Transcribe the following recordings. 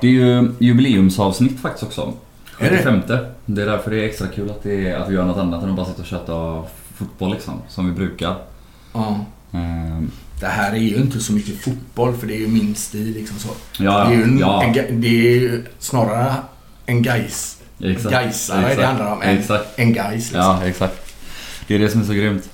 Det är ju jubileumsavsnitt faktiskt också. Är det? 75. Det är därför det är extra kul att, det är, att vi gör något annat än att bara sitta och köta fotboll liksom, som vi brukar. Ja. Ehm, Det här är ju inte så mycket fotboll för det är ju min stil liksom så. Ja, det, är ju en, ja. en, det är ju snarare en Gais. Exakt. Gaisare det handlar om. En, Exakt. en Gais liksom. Ja, exakt. Det är det som är så grymt.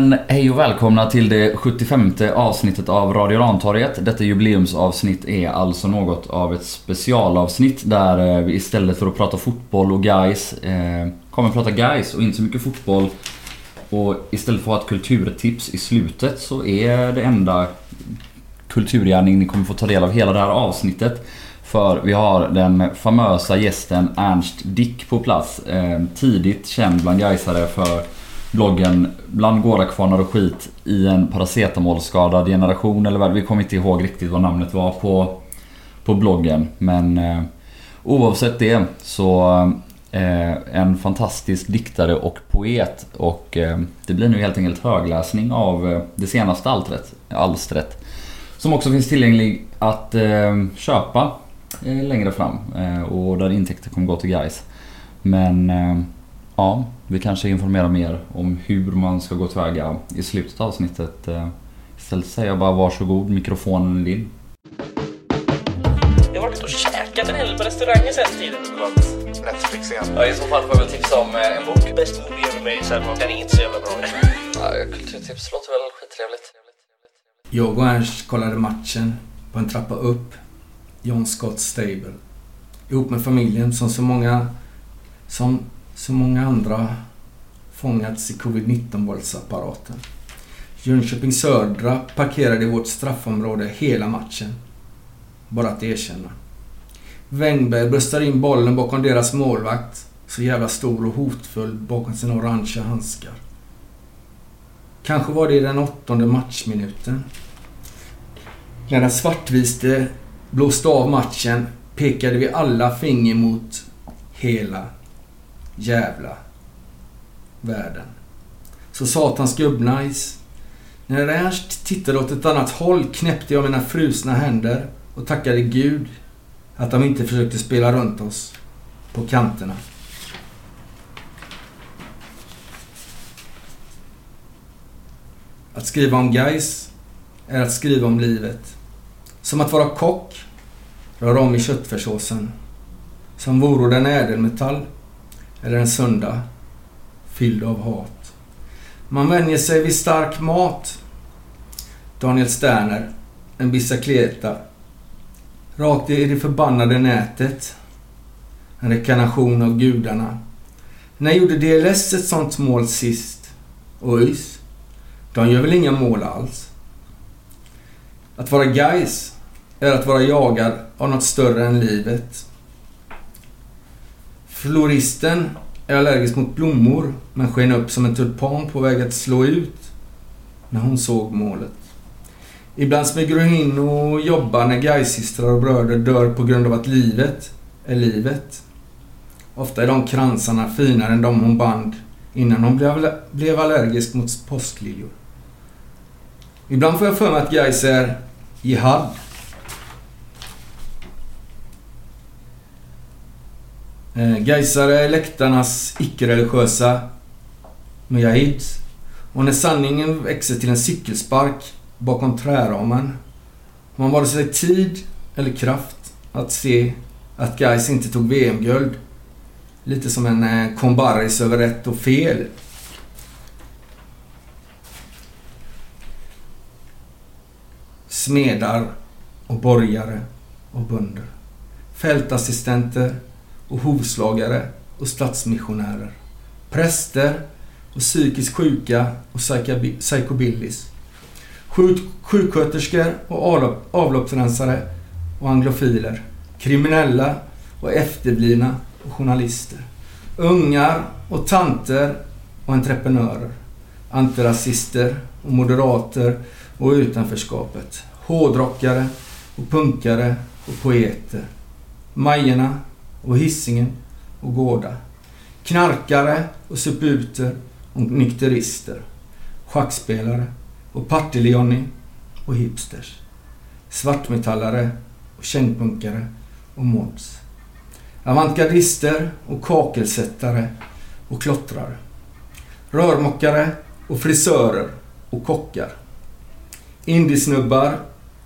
Men hej och välkomna till det 75 avsnittet av Radio Rantorget. Detta jubileumsavsnitt är alltså något av ett specialavsnitt där eh, vi istället för att prata fotboll och guys eh, kommer att prata guys och inte så mycket fotboll. Och istället för att ha ett kulturtips i slutet så är det enda kulturgärning ni kommer få ta del av hela det här avsnittet. För vi har den famösa gästen Ernst Dick på plats. Eh, tidigt känd bland Gaisare för bloggen Bland gårdakvarnar och skit i en paracetamolskadad generation eller vad Vi kommer inte ihåg riktigt vad namnet var på, på bloggen. Men eh, oavsett det så eh, en fantastisk diktare och poet. Och eh, det blir nu helt enkelt högläsning av eh, det senaste alstret, alstret. Som också finns tillgänglig att eh, köpa eh, längre fram. Eh, och där intäkter kommer gå till guys. Men eh, ja, vi kanske informerar mer om hur man ska gå tillväga i slutet av avsnittet. Eh, Istället säger jag bara varsågod, mikrofonen är din. Jag har varit och käkat en hel på restauranger sen tiden. Netflix igen. Ja, I så fall får jag väl tipsa om eh, en bok. Bäst movie ever made sen. Den är inte så jävla bra. Ja, kulturtips låter väl skittrevligt. Jag och Ernst kollade matchen på en trappa upp. John Scott Stable. Ihop med familjen som så många, som så många andra fångats i covid-19-våldsapparaten. Jönköping Södra parkerade i vårt straffområde hela matchen. Bara att erkänna. Wängberg bröstar in bollen bakom deras målvakt. Så jävla stor och hotfull bakom sina orangea handskar. Kanske var det i den åttonde matchminuten. När den svartviste blåste av matchen pekade vi alla finger mot hela jävla världen. Så satans gubbnice. När Ernst tittade åt ett annat håll knäppte jag mina frusna händer och tackade Gud att de inte försökte spela runt oss på kanterna. Att skriva om guys är att skriva om livet. Som att vara kock, röra om i köttfärssåsen. Som vore den ädelmetall eller en söndag fylld av hat. Man vänjer sig vid stark mat. Daniel Sterner, en bicicleta. Rakt i det förbannade nätet. En rekarnation av gudarna. När gjorde DLS ett sånt mål sist? Och ÖIS? De gör väl inga mål alls? Att vara guys är att vara jagad av något större än livet. Floristen är allergisk mot blommor men sken upp som en tulpan på väg att slå ut när hon såg målet. Ibland smyger hon in och jobbar när gaissystrar och bröder dör på grund av att livet är livet. Ofta är de kransarna finare än de hon band innan hon blev allergisk mot påskliljor. Ibland får jag för mig att Gais är jihad. Eh, Gaisare är läktarnas icke-religiösa mujahid. Och när sanningen växer till en cykelspark bakom träramen har man vare sig tid eller kraft att se att Gais inte tog VM-guld. Lite som en eh, kombaris över rätt och fel. Smedar och borgare och bönder. Fältassistenter och hovslagare och stadsmissionärer. Präster och psykiskt sjuka och psykobillis. Sjuk, sjuksköterskor och avloppsrensare och anglofiler. Kriminella och efterblivna och journalister. Ungar och tanter och entreprenörer. antirasister och moderater och utanförskapet. Hårdrockare och punkare och poeter. Majerna och hissingen och Gårda. Knarkare och suputer och nykterister. Schackspelare och Partille-Johnny och hipsters. Svartmetallare och kängpunkare och mods. Avantgardister och kakelsättare och klottrare. Rörmokare och frisörer och kockar. Indiesnubbar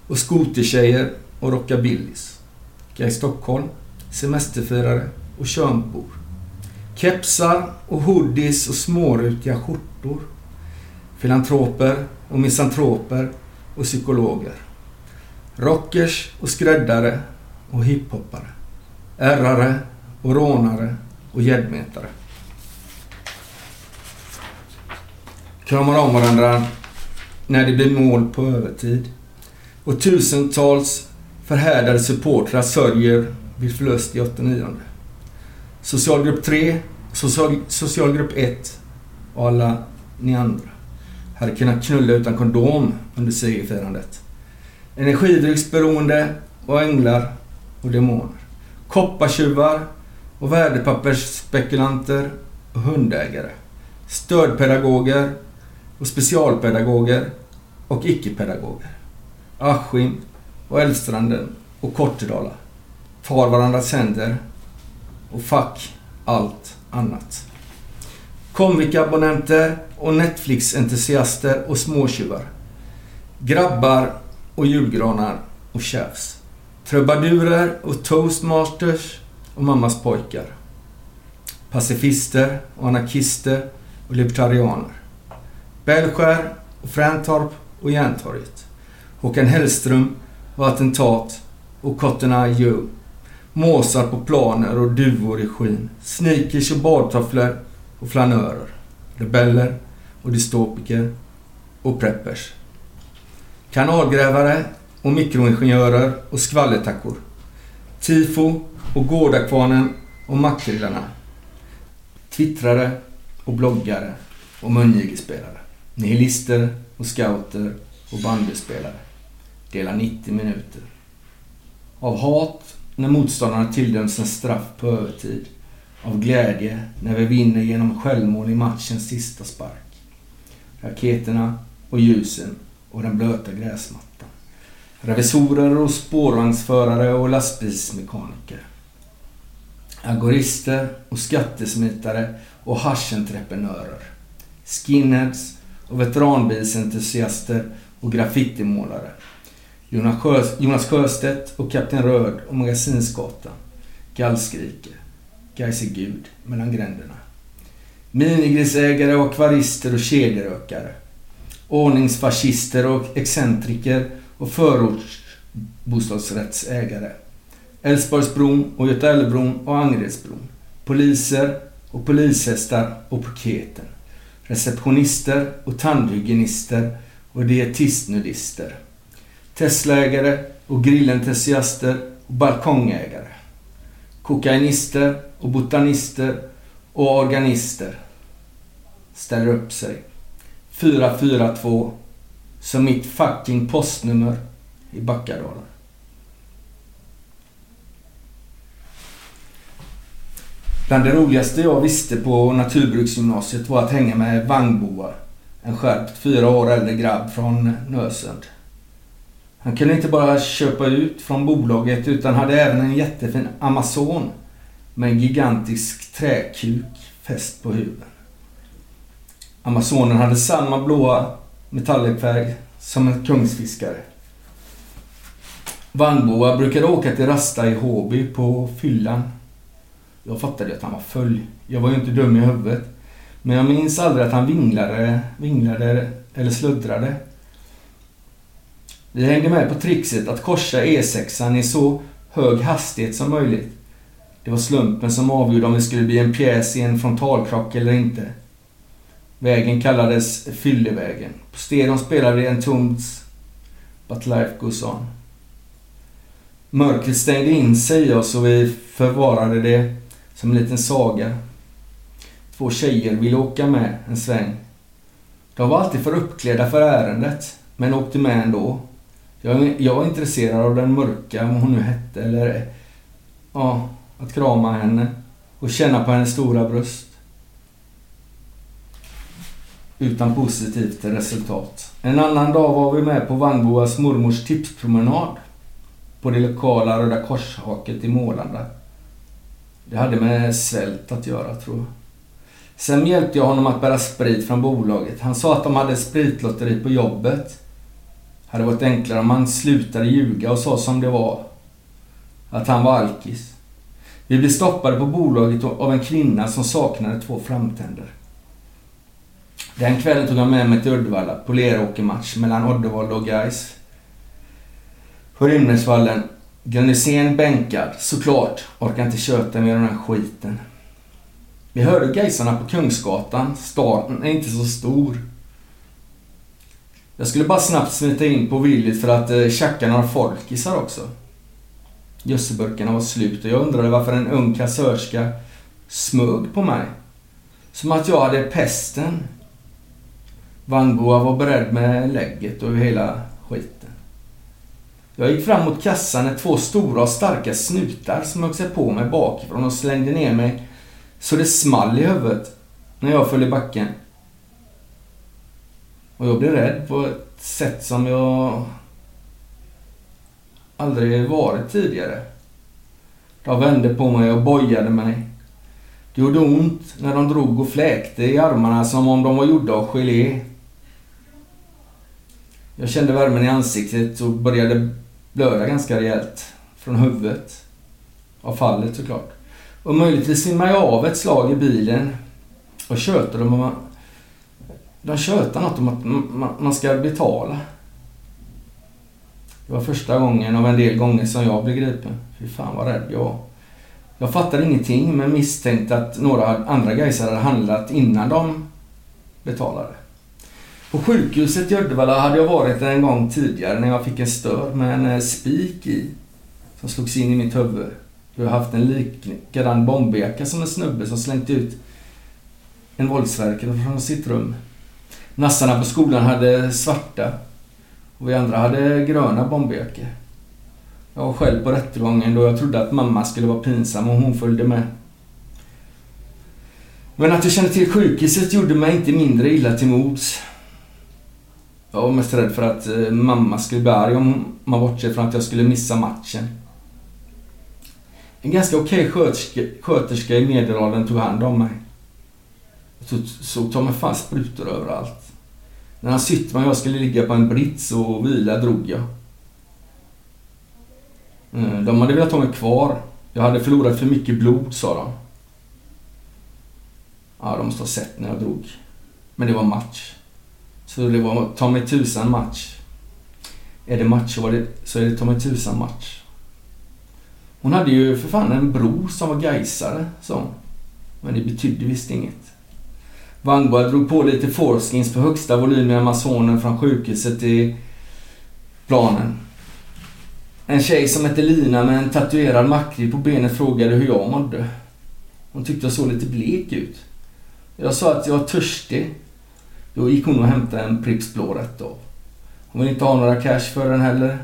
och skotertjejer och rockabillys. Guy Stockholm, semesterfirare och könsbor. Kepsar och hoodies och smårutiga skjortor. Filantroper och misantroper och psykologer. Rockers och skräddare och hiphoppare. Ärrare och rånare och gäddmetare. Kramar om varandra när det blir mål på övertid. Och tusentals förhärdade supportrar sörjer vid förlust i 89. Socialgrupp 3, social, socialgrupp 1 och alla ni andra hade kunnat knulla utan kondom under segerfirandet. Energidrycksberoende och änglar och demoner. Koppartjuvar och värdepappersspekulanter och hundägare. Stödpedagoger och specialpedagoger och icke-pedagoger. Askim och Älvstranden och Kortedala tar varandras händer och fuck allt annat. Comviq-abonnenter och Netflix-entusiaster och småtjuvar. Grabbar och julgranar och tjafs. Trubadurer och toastmasters och mammas pojkar. Pacifister och anarkister och libertarianer. Bellskär och Fräntorp och Järntorget. Håkan Hellström och attentat och Cotton Eye Joe. Måsar på planer och duvor i skyn. Sneakers och badtofflor och flanörer. Rebeller och dystopiker och preppers. Kanalgrävare och mikroingenjörer och skvallertackor. Tifo och Gårdakvarnen och makrillarna. Twittrare och bloggare och mungigelspelare. Nihilister och scouter och bandyspelare. Dela 90 minuter. Av hat när motståndarna tilldöms en straff på övertid. Av glädje när vi vinner genom självmål i matchens sista spark. Raketerna och ljusen och den blöta gräsmattan. Revisorer och spårvagnsförare och lastbilsmekaniker. Agorister och skattesmitare och haschentreprenörer. Skinheads och veteranbilsentusiaster och graffitimålare. Jonas Sjöstedt och Kapten Röd och Magasinsgatan. Gallskrike. Gais är Gud mellan gränderna. Minigrisägare och akvarister och kedjerökare. Ordningsfascister och excentriker och förortsbostadsrättsägare. Älvsborgsbron och Götaälvbron och Angeredsbron. Poliser och polishästar och piketen. Receptionister och tandhygienister och dietistnudister. Teslaägare och grillentusiaster och balkongägare. Kokainister och botanister och organister ställer upp sig. 442 som mitt fucking postnummer i Backadalen. Bland det roligaste jag visste på naturbruksgymnasiet var att hänga med Vangboa. En skärpt fyra år äldre grabb från Nösund. Han kunde inte bara köpa ut från bolaget utan hade även en jättefin Amazon med en gigantisk träkuk fäst på huven. Amazonen hade samma blåa metallicfärg som en kungsfiskare. Vannboa brukade åka till Rasta i Håby på fyllan. Jag fattade att han var full. Jag var ju inte dum i huvudet. Men jag minns aldrig att han vinglade, vinglade eller sluddrade. Vi hängde med på trixet att korsa E6an i så hög hastighet som möjligt. Det var slumpen som avgjorde om det skulle bli en pjäs i en frontalkrock eller inte. Vägen kallades Fyllevägen. På stereon spelade en Tombs But Life Goes On. Mörkret stängde in sig i oss och vi förvarade det som en liten saga. Två tjejer ville åka med en sväng. De var alltid för uppklädda för ärendet, men åkte med ändå. Jag, jag var intresserad av den mörka, vad hon nu hette, eller... Ja, att krama henne och känna på hennes stora bröst. Utan positivt resultat. En annan dag var vi med på Vangboas mormors tipspromenad. På det lokala Röda Korshaket i Målanda. Det hade med svält att göra, tror jag. Sen hjälpte jag honom att bära sprit från bolaget. Han sa att de hade spritlotteri på jobbet. Hade varit enklare om han slutade ljuga och sa som det var. Att han var alkis. Vi blev stoppade på bolaget av en kvinna som saknade två framtänder. Den kvällen tog jag med mig till Uddevalla på Leråkermatch mellan Oddevalla och Gais. På Rymnäsvallen. Glenn Hysén bänkad, såklart. Orkar inte köta med den här skiten. Vi hörde Gaisarna på Kungsgatan. Staden är inte så stor. Jag skulle bara snabbt smita in på Willys för att eh, tjacka några folkisar också. Gödselburkarna var slut och jag undrade varför en ung kassörska smög på mig. Som att jag hade pesten. Vangoa var beredd med lägget och hela skiten. Jag gick fram mot kassan när två stora och starka snutar smög sig på mig bakifrån och slängde ner mig så det small i huvudet när jag föll i backen. Och jag blev rädd på ett sätt som jag aldrig varit tidigare. De vände på mig och bojade mig. Det gjorde ont när de drog och fläkte i armarna som om de var gjorda av gelé. Jag kände värmen i ansiktet och började blöda ganska rejält. Från huvudet. Av fallet såklart. Och möjligtvis simmade jag av ett slag i bilen. Och tjötade om. De tjötar något om att man ska betala. Det var första gången av en del gånger som jag blev gripen. Fy fan vad rädd jag var. Jag fattade ingenting men misstänkte att några andra gaisar hade handlat innan de betalade. På sjukhuset i Uddevalla hade jag varit en gång tidigare när jag fick en stör med en eh, spik i. Som slogs in i mitt huvud. Jag har haft en likadan bombjacka som en snubbe som slängt ut en våldsverkare från sitt rum. Nassarna på skolan hade svarta och vi andra hade gröna bomberjackor. Jag var själv på rättegången då jag trodde att mamma skulle vara pinsam och hon följde med. Men att jag kände till sjukhuset gjorde mig inte mindre illa till mods. Jag var mest rädd för att eh, mamma skulle bli arg om man bortser från att jag skulle missa matchen. En ganska okej okay sköterska i medelåldern tog hand om mig. Jag såg ta mig fan sprutor överallt. När han sytt och jag skulle ligga på en brits och vila drog jag. Eh, de hade velat ha mig kvar. Jag hade förlorat för mycket blod, sa de. Ja, de måste ha sett när jag drog. Men det var match. Så det var ta mig tusan match. Är det match så, var det, så är det ta mig tusan match. Hon hade ju för fan en bror som var gaisare, så. Men det betydde visst inget. Vangba drog på lite foreskins på högsta volym i Amazonen från sjukhuset i planen. En tjej som hette Lina med en tatuerad makrill på benet frågade hur jag mådde. Hon tyckte jag såg lite blek ut. Jag sa att jag var törstig. Då gick hon och hämtade en Pripps blå rätt av. Hon ville inte ha några cash för den heller.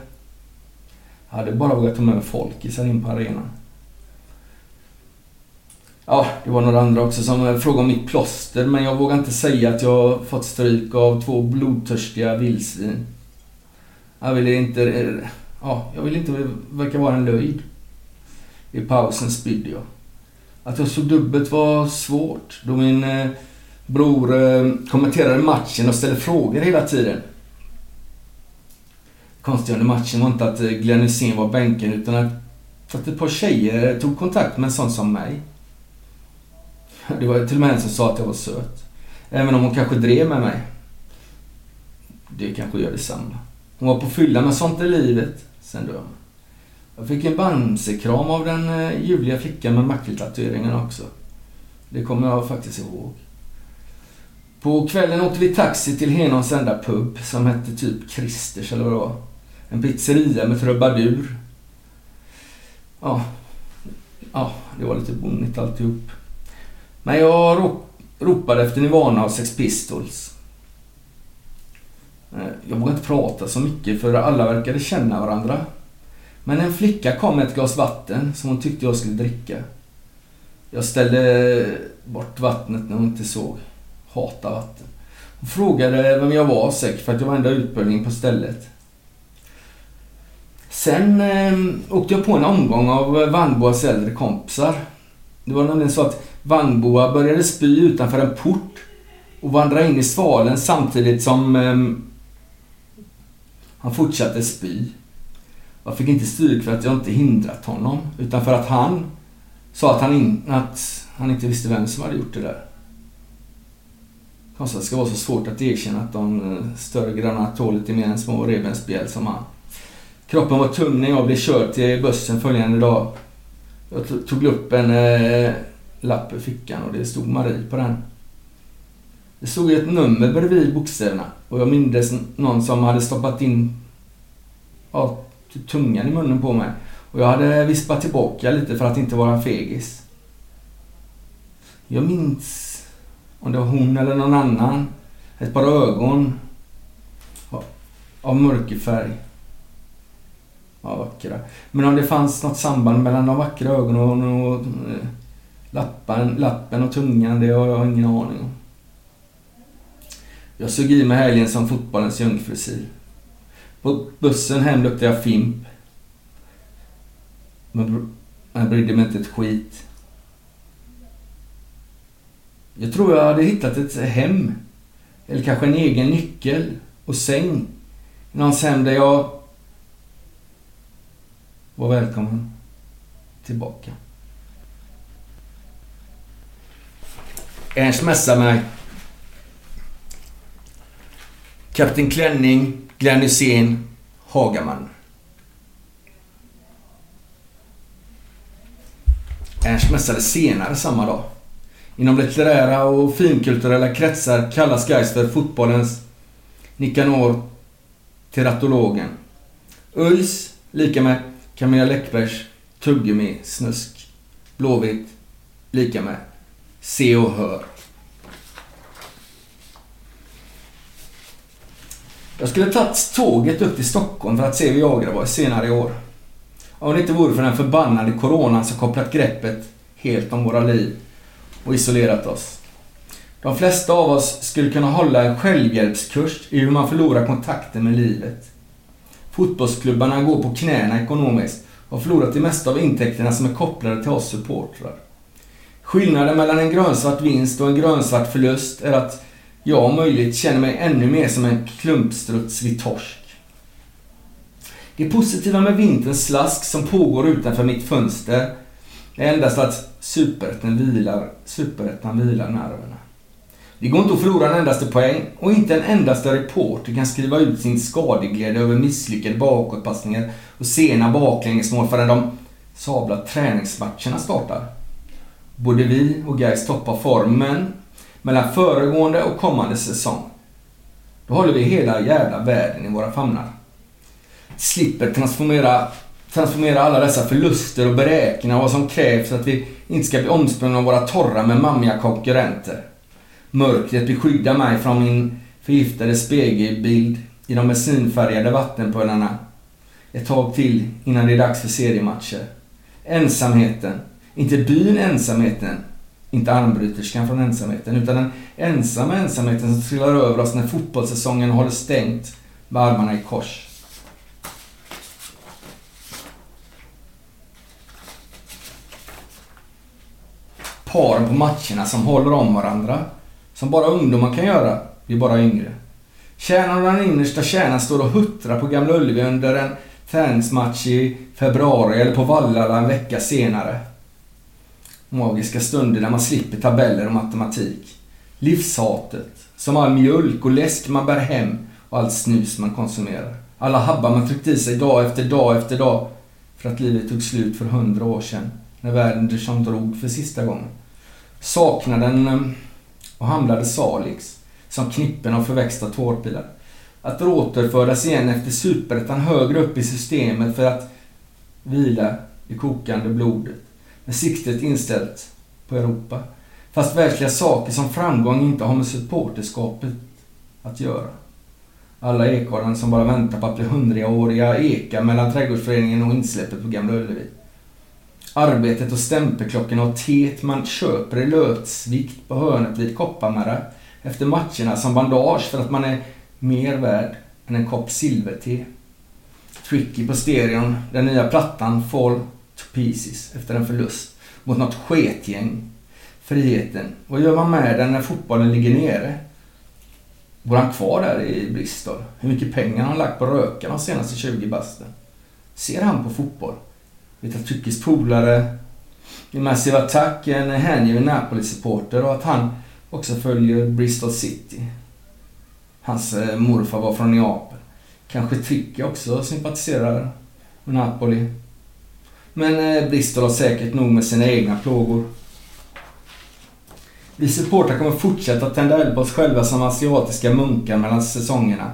Jag hade bara vågat ta med mig folkisar in på arenan. Ja, det var några andra också som eh, frågade om mitt plåster men jag vågar inte säga att jag fått stryk av två blodtörstiga vildsvin. Jag ville inte... Eh, ja, jag ville inte verka vara en löjd. I pausen spydde jag. Att jag såg dubbelt var svårt då min eh, bror eh, kommenterade matchen och ställde frågor hela tiden. Konstiga under matchen var inte att eh, Glenn Hysén var bänken utan att, att ett par tjejer tog kontakt med en sån som mig. Det var till och med en som sa att jag var söt. Även om hon kanske drev med mig. Det kanske gör detsamma. Hon var på fylla med sånt i livet. Sen dör man. Jag fick en bamsekram av den eh, ljuvliga flickan med makriltatueringen också. Det kommer jag faktiskt ihåg. På kvällen åkte vi taxi till Henons enda pub som hette typ Kristers eller vad det var. En pizzeria med trubadur. Ja, ja det var lite bonnigt alltihop. Men jag ropade efter Nirvana och Sex Pistols. Eh, jag vågade inte prata så mycket för alla verkade känna varandra. Men en flicka kom med ett glas vatten som hon tyckte jag skulle dricka. Jag ställde bort vattnet när hon inte såg. Hata vatten. Hon frågade vem jag var säkert för att jag var enda utbildning på stället. Sen eh, åkte jag på en omgång av Vagnboas äldre kompisar. Det var nämligen så att Vagnboa började spy utanför en port och vandra in i svalen samtidigt som eh, han fortsatte spy. Jag fick inte stryk för att jag inte hindrat honom, utan för att han sa att han, in, att han inte visste vem som hade gjort det där. Konstigt att det ska vara så svårt att erkänna att de eh, större grannarna tål lite mer än små revbensspjäll som han. Kroppen var tunn när jag blev körd till bussen följande dag. Jag tog upp en eh, lapp i fickan och det stod Marie på den. Det stod ett nummer bredvid bokstäverna och jag mindes någon som hade stoppat in ja, typ tungan i munnen på mig. Och jag hade vispat tillbaka lite för att inte vara en fegis. Jag minns om det var hon eller någon annan. Ett par ögon av- av mörkerfärg. Ja, vackra. Men om det fanns något samband mellan de vackra ögonen och eh, lappen, lappen och tungan, det har jag ingen aning om. Jag såg i mig helgen som fotbollens jungfrusil. På bussen hem luktade jag fimp. Men jag brydde mig inte ett skit. Jag tror jag hade hittat ett hem. Eller kanske en egen nyckel och säng. Någons hem där jag var välkommen tillbaka. Ernst messar mig. Kapten Klänning, Glenn Hysén, Hagaman. Ernst mässade senare samma dag. Inom litterära och finkulturella kretsar kallas Gais för fotbollens Nikanor Teratologen. ÖIS lika med Camilla Läckbergs tuggummi snusk. Blåvitt lika med Se och hör. Jag skulle tagit tåget upp till Stockholm för att se Viagra senare i år. Om det inte vore för den förbannade coronan som kopplat greppet helt om våra liv och isolerat oss. De flesta av oss skulle kunna hålla en självhjälpskurs i hur man förlorar kontakten med livet. Fotbollsklubbarna går på knäna ekonomiskt och har förlorat det mesta av intäkterna som är kopplade till oss supportrar. Skillnaden mellan en grönsvart vinst och en grönsvart förlust är att jag om möjligt känner mig ännu mer som en klumpstruts vid torsk. Det positiva med vinterns slask som pågår utanför mitt fönster är endast att superettan vilar, superettan vilar nerverna. Det går inte att förlora en endaste poäng och inte en endaste reporter kan skriva ut sin skadeglädje över misslyckade bakåtpassningar och sena baklängesmål förrän de sabla träningsmatcherna startar. Både vi och Gais toppar formen mellan föregående och kommande säsong. Då håller vi hela jävla världen i våra famnar. Slipper transformera, transformera alla dessa förluster och beräkna vad som krävs för att vi inte ska bli omsprungna av våra torra men mammiga konkurrenter. Mörkret beskyddar mig från min förgiftade spegelbild i de bensinfärgade vattenpölarna. Ett tag till innan det är dags för seriematcher. Ensamheten. Inte byn ensamheten. Inte armbryterskan från ensamheten. Utan den ensamma ensamheten som trillar över oss när fotbollssäsongen håller stängt med armarna i kors. Paren på matcherna som håller om varandra. Som bara ungdomar kan göra. Vi är bara yngre. Kärnan och den innersta kärnan står och huttrar på Gamla Ullevi under en träningsmatch i februari eller på Vallala en vecka senare. Magiska stunder där man slipper tabeller och matematik. Livshatet. Som all mjölk och läsk man bär hem och allt snus man konsumerar. Alla habbar man tryckt i sig dag efter dag efter dag för att livet tog slut för hundra år sedan. När världen som drog för sista gången. Saknaden eh, och hamlade Salix som knippen av förväxta tårpilar. Att återföras igen efter superettan högre upp i systemet för att vila i kokande blodet med siktet inställt på Europa. Fast världsliga saker som framgång inte har med supporterskapet att göra. Alla ekorren som bara väntar på att bli hundraåriga ekar mellan trädgårdsföreningen och insläppet på Gamla Ullevi. Arbetet och stämpelklockorna och teet man köper i Lötsvikt på hörnet vid Kopparmära efter matcherna som bandage för att man är mer värd än en kopp silverte. Tricky på stereon, den nya plattan Fall to Pieces efter en förlust mot något sketgäng. Friheten. Vad gör man med den när fotbollen ligger nere? Bor han kvar där i Bristol? Hur mycket pengar har han lagt på röka de senaste 20 basten? Ser han på fotboll? Vet att Trickys polare i Massive Attack är en hängiven Napoli-supporter och att han också följer Bristol City. Hans eh, morfar var från Neapel. Kanske Tricky också sympatiserar med Napoli. Men eh, brister Bristol har säkert nog med sina egna plågor. Vi supportrar kommer fortsätta tända eld på oss själva som asiatiska munkar mellan säsongerna.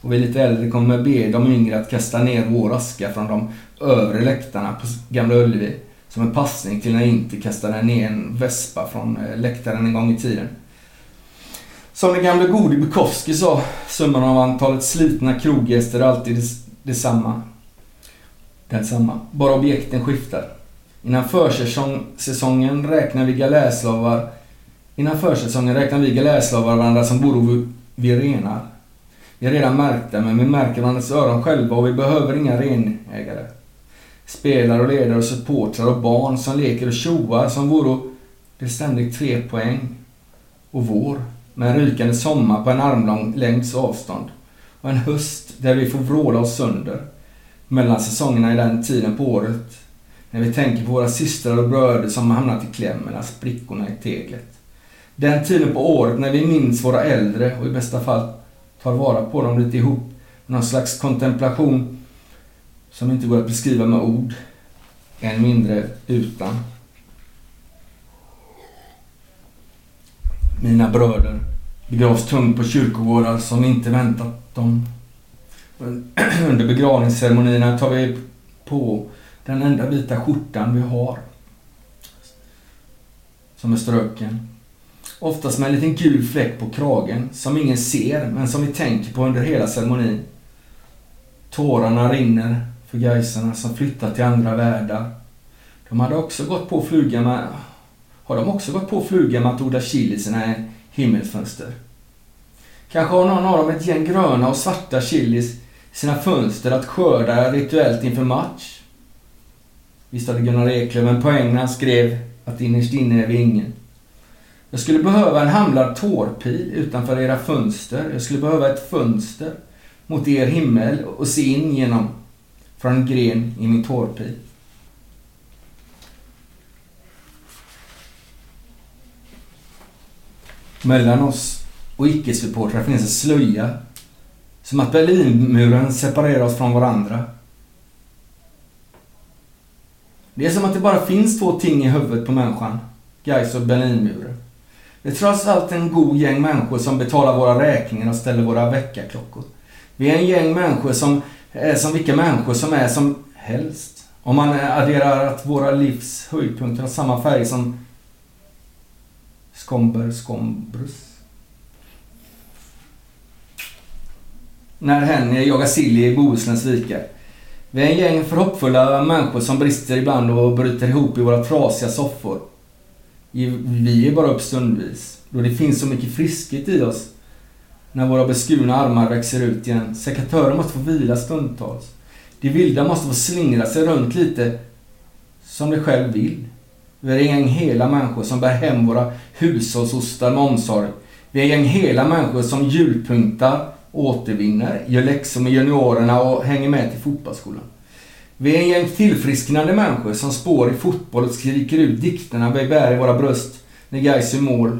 Och vi lite äldre kommer be de yngre att kasta ner vår aska från de övre läktarna på Gamla Ullevi. Som en passning till när inte kastade ner en vespa från eh, läktaren en gång i tiden. Som den gamle gode Bukowski sa, summan av antalet slitna kroggäster är alltid detsamma. Densamma. Bara objekten skiftar. Innan försäsongen räknar vi galäslavar Innan försäsongen räknar vi galäslavar varandra som bor vid renar. Vi är redan märkta, men vi märker varandras öron själva och vi behöver inga renägare. Spelare och ledare och supportrar och barn som leker och tjoar som vore det ständigt tre poäng. Och vår, med en rykande sommar på en armlång längds avstånd. Och en höst där vi får vråla oss sönder. Mellan säsongerna i den tiden på året. När vi tänker på våra systrar och bröder som har hamnat i kläm mellan sprickorna i teglet. Den tiden på året när vi minns våra äldre och i bästa fall tar vara på dem lite ihop. Någon slags kontemplation som inte går att beskriva med ord. Än mindre utan. Mina bröder begravs tungt på kyrkogårdar som inte väntat dem. Under begravningsceremonierna tar vi på den enda vita skjortan vi har. Som är ströken. Oftast med en liten gul fläck på kragen som ingen ser men som vi tänker på under hela ceremonin. Tårarna rinner för Gaisarna som flyttat till andra världar. De hade också gått på flugan med... Har de också gått på flugan med att odla chili i sina himmelsfönster? Kanske har någon av dem ett gäng gröna och svarta chilis sina fönster att skörda rituellt inför match? Visst hade Gunnar Eklöf en poäng när han skrev att innerst inne är vi ingen. Jag skulle behöva en hamlad tårpil utanför era fönster. Jag skulle behöva ett fönster mot er himmel och se in genom från en gren i min tårpil. Mellan oss och icke-supportrar finns en slöja. Som att Berlinmuren separerar oss från varandra. Det är som att det bara finns två ting i huvudet på människan. Gais och Berlinmuren. Det är trots allt en god gäng människor som betalar våra räkningar och ställer våra väckarklockor. Vi är en gäng människor som är som vilka människor som är som helst. Om man adderar att våra livs höjdpunkter har samma färg som Skomber Skombrus. När hen jagar sill i Bohusläns vikar. Vi är en gäng förhoppfulla människor som brister ibland och bryter ihop i våra trasiga soffor. Vi ger bara upp stundvis. Då det finns så mycket friskhet i oss. När våra beskurna armar växer ut igen. Sekatören måste få vila stundtals. Det vilda måste få slingra sig runt lite som det själv vill. Vi är en gäng hela människor som bär hem våra hushållsostar med omsorg. Vi är en gäng hela människor som julpunktar återvinner, gör läxor med juniorerna och hänger med till fotbollsskolan. Vi är en gäng tillfrisknande människor som spår i fotboll och skriker ut dikterna vi bär i våra bröst när Gais gör mål.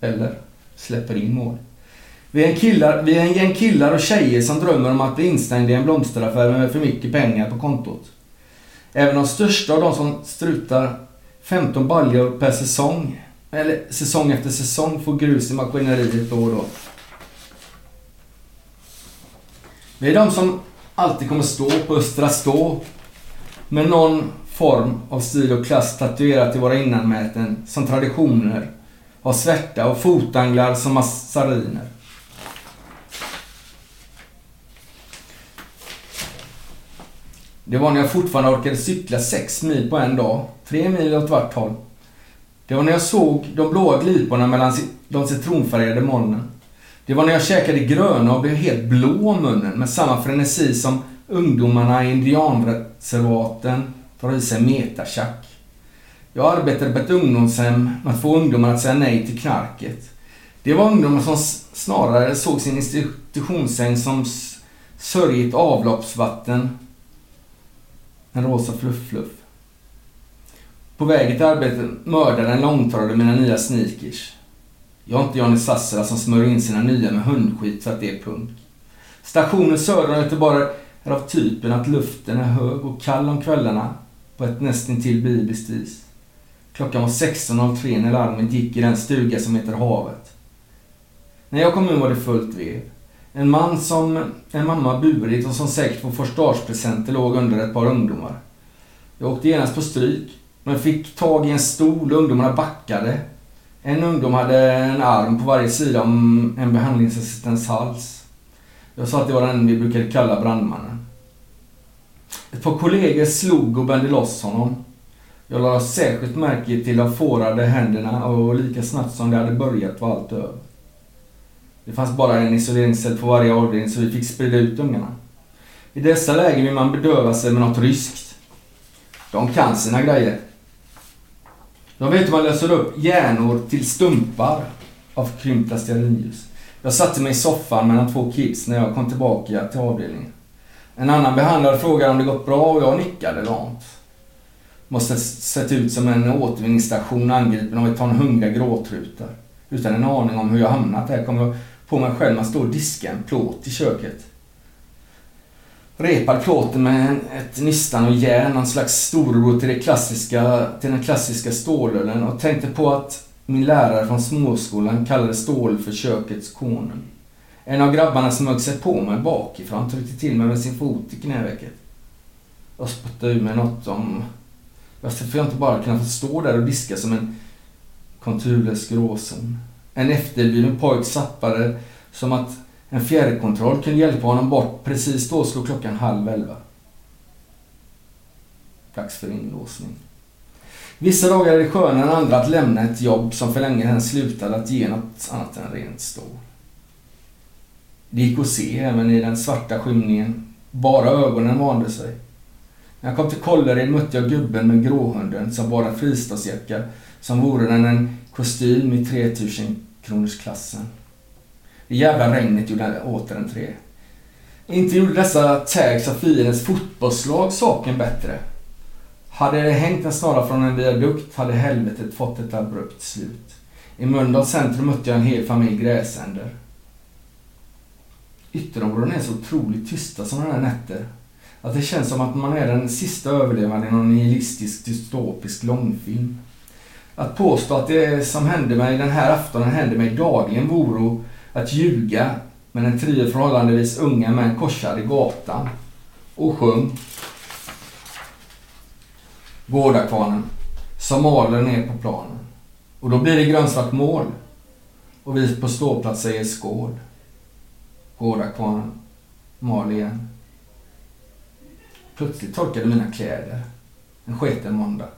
Eller släpper in mål. Vi är, en killar, vi är en gäng killar och tjejer som drömmer om att bli instängda i en blomsteraffär med för mycket pengar på kontot. Även de största av de som strutar 15 baljor per säsong, eller säsong efter säsong, får grus i maskineriet då och då. Det är de som alltid kommer stå på Östra Stå med någon form av stil och klass tatuerat i våra innanmäten som traditioner av svärta och fotanglar som massariner. Det var när jag fortfarande orkade cykla sex mil på en dag, tre mil åt vart håll. Det var när jag såg de blåa gliporna mellan de citronfärgade molnen. Det var när jag käkade gröna och blev helt blå om munnen med samma frenesi som ungdomarna i indianreservaten tar i sig metatjack. Jag arbetade på ett ungdomshem med att få ungdomar att säga nej till knarket. Det var ungdomar som snarare såg sin institutionssäng som sörjigt avloppsvatten en rosa fluff-fluff. På vägen till arbetet mördade en långtradare mina nya sneakers. Jag är inte Johnny Sassela som smörjer in sina nya med hundskit för att det är punk. Stationen söder om Göteborg är av typen att luften är hög och kall om kvällarna på ett nästintill bibliskt vis. Klockan var 16.03 när larmet gick i den stuga som heter Havet. När jag kom in var det fullt vev. En man som en mamma burit och som säkert på förstagspresenter låg under ett par ungdomar. Jag åkte genast på stryk, men fick tag i en stol och ungdomarna backade. En ungdom hade en arm på varje sida om en behandlingsassistents hals. Jag sa att det var den vi brukade kalla brandmannen. Ett par kollegor slog och bände loss honom. Jag lade särskilt märke till de fårade händerna och lika snabbt som det hade börjat var allt över. Det fanns bara en isoleringscell på varje avdelning så vi fick sprida ut ungarna. I dessa lägen vill man bedöva sig med något ryskt. De kan sina grejer. Jag vet hur man löser upp hjärnor till stumpar av krympta stearinljus. Jag satte mig i soffan mellan två kids när jag kom tillbaka till avdelningen. En annan behandlare frågade om det gått bra och jag nickade lamt. Måste sett ut som en återvinningsstation angripen av ett ton hungriga gråtrutar. Utan en aning om hur jag hamnat där kom jag på mig själv med att stå och diska en plåt i köket. Repad plåten med ett nistan och järn, någon slags storebror till, det klassiska, till den klassiska stålölen och tänkte på att min lärare från småskolan kallade stål för kökets konung. En av grabbarna smög sig på mig bakifrån tryckte till mig med sin fot i knävecket. Jag spottade ur mig något om varför jag inte bara kunna få stå där och diska som en konturlös gråzon. En efterbliven pojk zappade som att en fjärrkontroll kunde hjälpa honom bort. Precis då slog klockan halv elva. Dags för inlåsning. Vissa dagar är det skönare än andra att lämna ett jobb som för länge sedan slutade att ge något annat än rent stål. Det gick att se även i den svarta skymningen. Bara ögonen vande sig. När jag kom till Kållered mötte jag gubben med gråhunden som bar en fristadsjacka som vore den en kostym i 3000 kronors klassen. Det jävla regnet gjorde återentré. Inte gjorde dessa tags av fiendens fotbollslag saken bättre. Hade det hängt en snara från en viadukt hade helvetet fått ett abrupt slut. I Mölndals centrum mötte jag en hel familj gräsänder. Ytterområdena är så otroligt tysta sådana här nätter. Att det känns som att man är den sista överlevande i någon nihilistisk dystopisk långfilm. Att påstå att det som hände mig den här aftonen hände mig dagligen vore att ljuga med en trio förhållandevis unga män korsade gatan och sjöng. Gårdakvarnen som maler ner på planen. Och då blir det grönsvart mål. Och vi på ståplats säger skål. Gårdakvarnen mal igen. Plötsligt torkade mina kläder. En sketen måndag.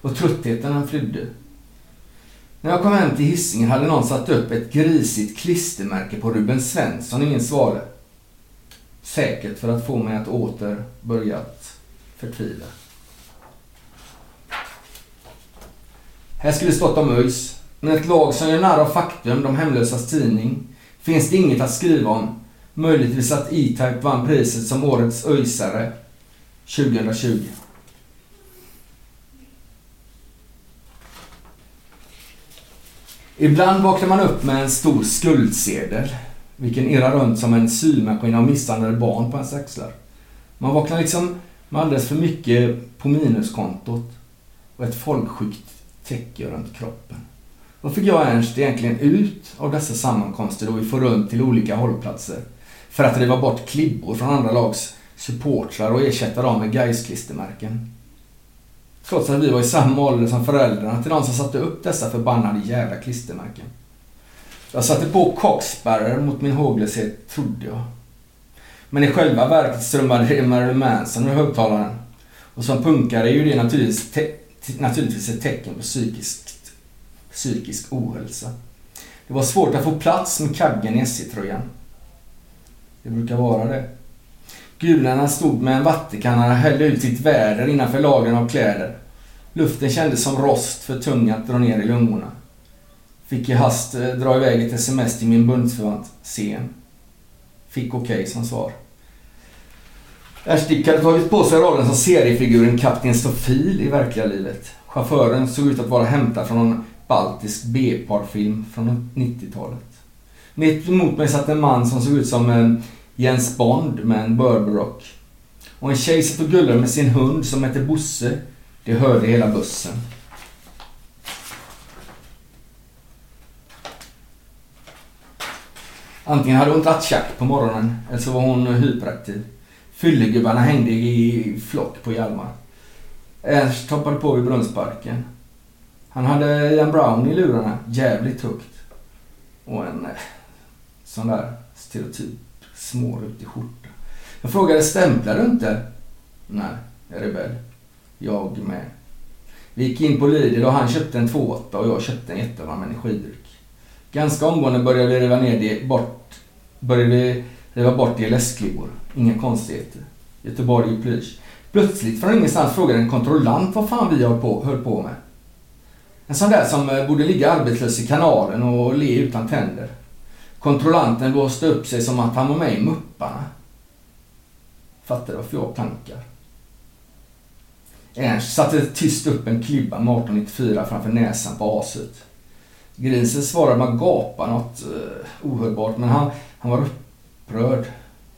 Och tröttheten den flydde. När jag kom hem till Hisingen hade någon satt upp ett grisigt klistermärke på Ruben Svensson ingen svarade. Säkert för att få mig att åter börja förtvivla. Här skulle stått om ÖIS, men ett lag som gör narr av faktum, de hemlösas tidning, finns det inget att skriva om. Möjligtvis att E-Type vann priset som årets ÖISare 2020. Ibland vaknar man upp med en stor skuldsedel, vilken irrar runt som en symaskin av misshandlade barn på ens axlar. Man vaknar liksom med alldeles för mycket på minuskontot och ett folksjukt täcke runt kroppen. Vad fick jag och Ernst egentligen ut av dessa sammankomster då vi får runt till olika hållplatser? För att riva bort klibbor från andra lags supportrar och ersätta dem med Gais-klistermärken. Trots att vi var i samma ålder som föräldrarna till de som satte upp dessa förbannade jävla klistermärken. Jag satte på kockspärrar mot min håglöshet, trodde jag. Men i själva verket strömmade det Marilyn Manson ur högtalaren. Och som punkare är ju det naturligtvis, te- naturligtvis ett tecken på psykiskt, psykisk ohälsa. Det var svårt att få plats med kaggen i SJ-tröjan. Det brukar vara det. Gularna stod med en vattenkanna och hällde ut sitt väder innanför lagren av kläder. Luften kändes som rost för tung att dra ner i lungorna. Fick i hast eh, dra iväg ett sms till min bundsförvant, Sen. Fick okej okay som svar. Erstick hade tagit på sig rollen som seriefiguren Kapten Stofil i verkliga livet. Chauffören såg ut att vara hämtad från någon baltisk B-parfilm från 90-talet. Mitt emot mig satt en man som såg ut som en Jens Bond med en Burberrock. Och en tjej satt och gullade med sin hund som hette Bosse. Det hörde hela bussen. Antingen hade hon tagit tjack på morgonen eller så var hon hyperaktiv. Fyllegubbarna hängde i flock på Hjalmar. Ernst hoppade på vid Brunnsparken. Han hade Ian Brown i lurarna, jävligt högt. Och en eh, sån där stereotyp smårutig skjorta. Jag frågade, stämplar du inte? Nej, jag är rebell. Jag med. Vi gick in på Lidl och han köpte en 2,8 och jag köpte en jättevarm energidryck. Ganska omgående började vi riva ner det bort, började vi riva bort DLS-klibbor. Inga konstigheter. Göteborg i plysch. Plötsligt från ingenstans frågade en kontrollant vad fan vi höll på, höll på med. En sån där som eh, borde ligga arbetslös i kanalen och le utan tänder. Kontrollanten blåste upp sig som att han var med i Mupparna. Fattar varför jag plankar. Ernst satte tyst upp en klibba med 1894 framför näsan på aset. Grisen svarade med att gapa något eh, ohörbart men han, han var upprörd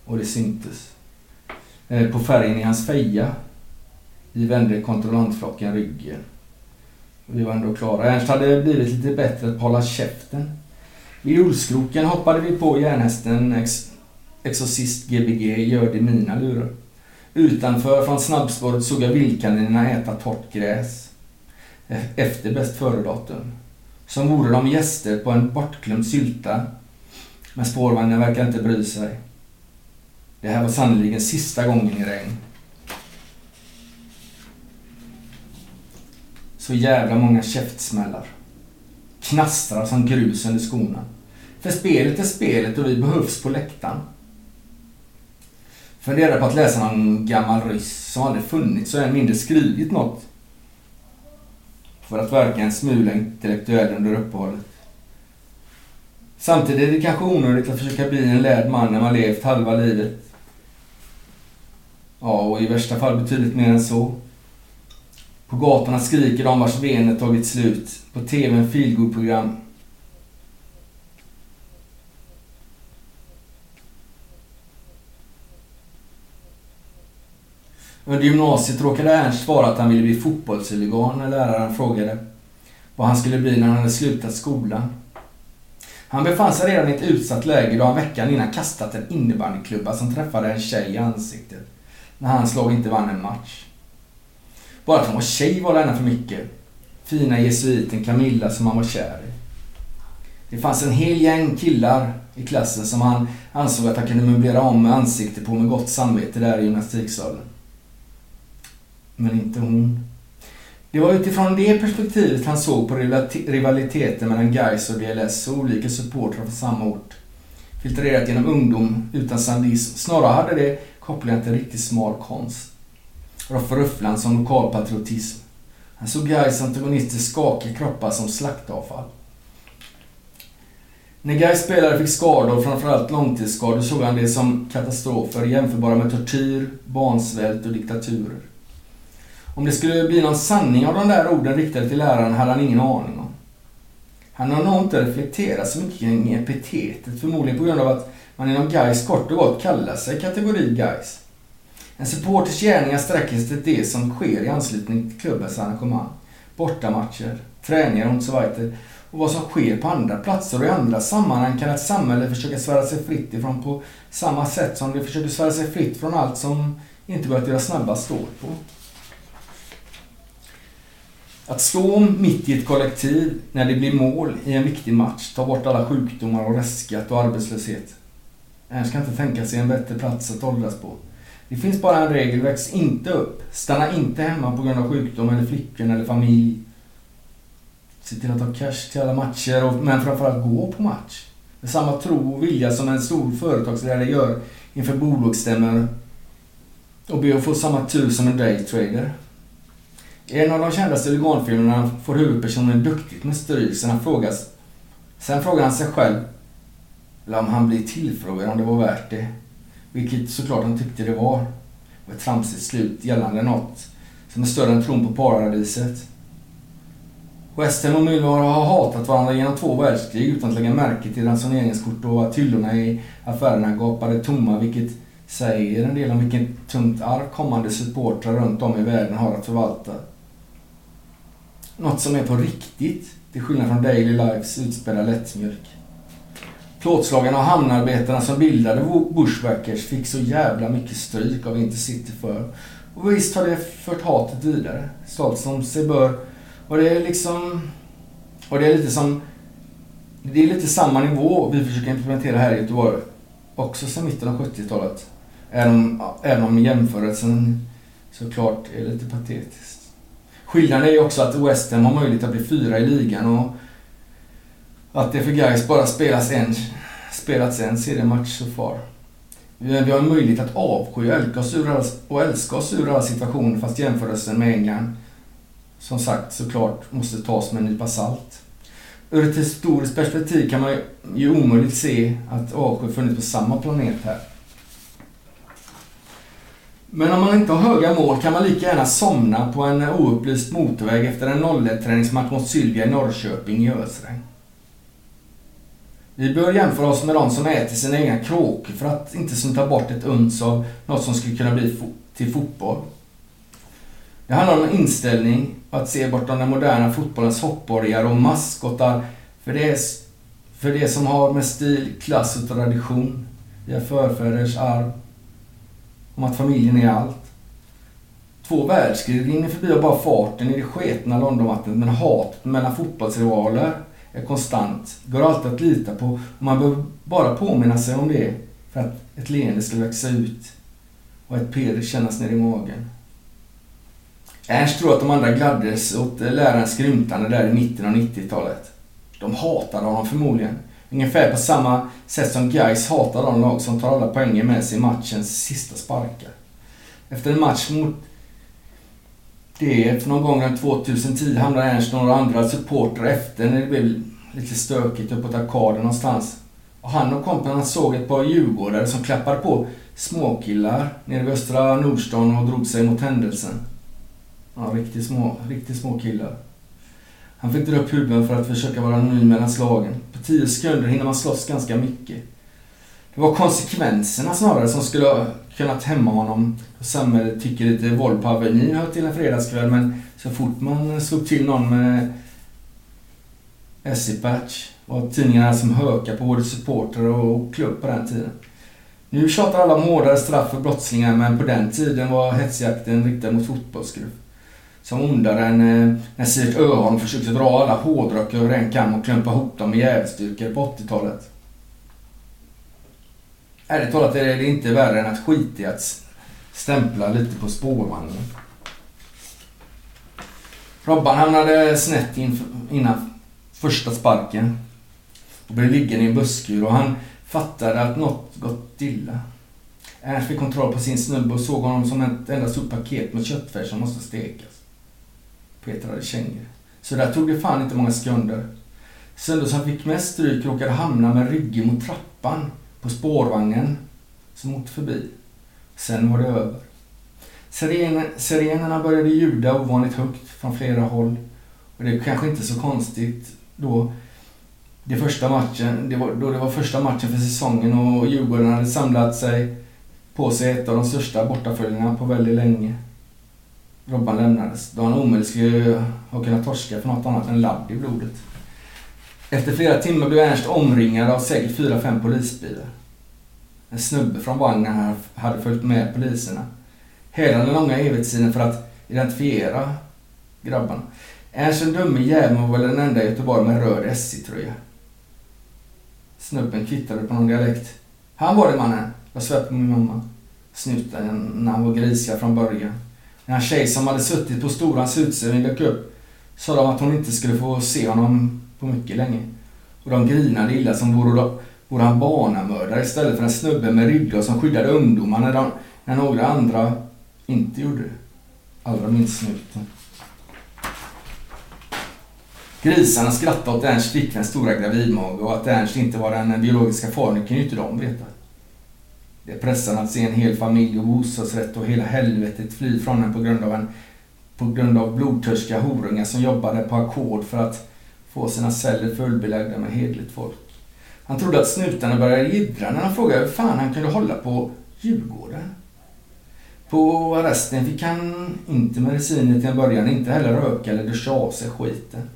och det syntes. Eh, på färgen i hans feja. Vi vände kontrollantflocken ryggen. Vi var ändå klara. Ernst hade blivit lite bättre på att hålla käften. Vid Olskroken hoppade vi på järnhästen ex Exorcist Gbg gör det mina lurar. Utanför från snabbspåret såg jag vildkaninerna äta torrt gräs. Efter bäst före-datum. Som vore de gäster på en bortglömd sylta. Men spårvagnen verkar inte bry sig. Det här var sannerligen sista gången i regn. Så jävla många käftsmällar. Knastrar som grus under skorna. För spelet är spelet och vi behövs på läktaren. Funderar på att läsa någon gammal ryss som aldrig funnits och än mindre skrivit något. För att verka en smula intellektuell under uppehållet. Samtidigt är det kanske onödigt att försöka bli en lärd man när man levt halva livet. Ja, och i värsta fall betydligt mer än så. På gatorna skriker de vars vener tagit slut. På TVn feelgood-program. Under gymnasiet råkade Ernst svara att han ville bli fotbollshuligan när läraren frågade vad han skulle bli när han hade slutat skolan. Han befann sig redan i ett utsatt läge då han veckan innan kastat en innebandyklubba som träffade en tjej i ansiktet när hans lag inte vann en match. Bara att han var tjej var denna för mycket. Fina jesuiten Camilla som han var kär i. Det fanns en hel gäng killar i klassen som han ansåg att han kunde möblera om med ansikte på med gott samvete där i gymnastiksalen. Men inte hon. Det var utifrån det perspektivet han såg på rivaliteten mellan Gais och DLS och olika supportrar från samma ort. Filtrerat genom ungdom utan sandism. Snarare hade det kopplingar till riktigt smal konst. Roffe Ruffland som lokalpatriotism. Han såg Gais antagonister skaka kroppar som slaktavfall. När Gais spelare fick skador, framförallt långtidsskador, såg han det som katastrofer jämförbara med tortyr, barnsvält och diktaturer. Om det skulle bli någon sanning av de där orden riktade till läraren hade han ingen aning om. Han har nog inte reflekterat så mycket kring epitetet, förmodligen på grund av att man inom Gais kort och gott kallar sig kategori Gais. En supporters gärningar sträcker sig till det som sker i anslutning till klubbens arrangemang. Bortamatcher, träningar och så vidare. Och vad som sker på andra platser och i andra sammanhang kan ett samhälle försöka svära sig fritt ifrån på samma sätt som det försöker svära sig fritt från allt som inte går att göra snabba stål på. Att stå mitt i ett kollektiv när det blir mål i en viktig match tar bort alla sjukdomar och restskatt och arbetslöshet. Ernst kan inte tänka sig en bättre plats att åldras på. Det finns bara en regel, väx inte upp. Stanna inte hemma på grund av sjukdom eller flickvän eller familj. Se till att ha cash till alla matcher, och, men framförallt gå på match. Med samma tro och vilja som en stor företagsledare gör inför bolagsstämmor och be att få samma tur som en daytrader. I en av de kändaste huliganfilmerna får huvudpersonen duktigt med stryk sen han frågas Sen frågar han sig själv eller om han blir tillfrågad om det var värt det. Vilket såklart han tyckte det var. Och ett tramsigt slut gällande något som är större än tron på paradiset. Western och Millwall har hatat varandra genom två världskrig utan att lägga märke till ransoneringskort och att hyllorna i affärerna gapade tomma vilket säger en del om vilket tungt arv kommande supportrar runt om i världen har att förvalta. Något som är på riktigt, till skillnad från Daily Lives utspädda lättmjölk. Plåtslagarna och hamnarbetarna som bildade Bushwackers fick så jävla mycket stryk av Intercity för. Och visst har det fört hatet vidare. Stolt som sig bör. Och det är liksom... Och det är lite som... Det är lite samma nivå vi försöker implementera här i Göteborg. Också sedan mitten av 70-talet. Även, även om jämförelsen såklart är lite patetisk. Skillnaden är ju också att West Ham har möjlighet att bli fyra i ligan och att det för Gais bara spelas en, spelats en seriematch så far. Vi har en möjlighet att avsky och älska oss ur alla situationer fast jämförelsen med England som sagt såklart måste tas med en nypa salt. Ur ett historiskt perspektiv kan man ju omöjligt se att avsky funnits på samma planet här. Men om man inte har höga mål kan man lika gärna somna på en oupplyst motorväg efter en 01-träningsmatch mot Sylvia i Norrköping i ösregn. Vi bör jämföra oss med de som äter sina egna kråkor för att inte ta bort ett uns av något som skulle kunna bli fo till fotboll. Det handlar om en inställning att se bortom den moderna fotbollens hoppborgar och maskottar för det, för det som har med stil, klass och tradition, via förfäders arv, om att familjen är allt. Två världskrig rinner förbi av bara farten i det sketna Londonvattnet men hatet mellan fotbollsrivaler är konstant. Går alltid att lita på och man behöver bara påminna sig om det för att ett leende ska växa ut och ett peder kännas ner i magen. Ernst tror att de andra gladdes åt lärarens skrymtande där i mitten av 90-talet. De hatade honom förmodligen. Ungefär på samma sätt som Gais hatar de lag som tar alla poängen med sig i matchens sista sparkar. Efter en match mot det, för någon gång runt 2010 hamnade Ernst och några andra supportrar efter när det blev lite stökigt uppåt arkaden någonstans. Och han och kompisarna såg ett par djurgårdare som klappade på småkillar nere vid Östra Nordstan och drog sig mot händelsen. Ja, riktigt små, riktigt små killar. Han fick dra upp huvudet för att försöka vara anonym mellan slagen. På tio sekunder hinner man slåss ganska mycket. Det var konsekvenserna snarare som skulle ha kunnat hämma honom. samhället tycker lite våld på Avenyn hör till en fredagskväll men så fort man slog till någon med Essipatch var tidningarna som hökar på både supporter och klubb på den tiden. Nu tjatar alla om hårdare straff för brottslingar men på den tiden var hetsjakten riktad mot fotbollsgrupp som ondare än eh, när Sivert Öholm försökte dra alla hårdrockare över en kam och klumpa ihop dem med jävelstyrkor på 80-talet. Ärligt talat är det inte värre än att skita i att stämpla lite på spårvagnen. Robban hamnade snett innan första sparken och blev liggande i en busskur och han fattade att något gått illa. Ernst fick kontroll på sin snubbe och såg honom som ett enda stort paket med köttfärs som måste stekas. Petra kängor. Så där tog det fan inte många sekunder. Sen som fick mest stryk råkade hamna med ryggen mot trappan på spårvagnen som åkte förbi. Sen var det över. Sirenerna började ljuda ovanligt högt från flera håll. Och det är kanske inte så konstigt då det första matchen, det var, då det var första matchen för säsongen och Djurgården hade samlat sig på sig ett av de största bortaföljarna på väldigt länge. Robban lämnades då han omöjligt skulle ha kunnat torska för något annat än ladd i blodet. Efter flera timmar blev Ernst omringad av säkert fyra, fem polisbilar. En snubbe från vagnen hade följt med poliserna. Hela den långa evighetstiden för att identifiera grabbarna. Ernst den dumme jäveln var väl den enda i Göteborg med röd SC-tröja. Snubben kvittade på någon dialekt. Han var det mannen. Jag svär på min mamma. Snuten när han var grisiga från början. När en tjej som hade suttit på storans utställning dök upp sa de att hon inte skulle få se honom på mycket länge. Och de grinade illa som vore, vore han barnamördare istället för en snubbe med ryggar som skyddade ungdomar när, de, när några andra inte gjorde det. Allra minst snuten. Grisarna skrattade åt Ernsts flickväns stora gravidmage och att Ernst inte var den biologiska fadern kunde ju inte de veta. Det är pressande att se en hel familj och bostadsrätt och hela helvetet fly från en på grund av en på grund av blodtörstiga horungar som jobbade på ackord för att få sina celler fullbelagda med hedligt folk. Han trodde att snutarna började jiddra när han frågade hur fan han kunde hålla på Djurgården. På arresten fick han inte mediciner till en början, inte heller röka eller duscha av sig skiten.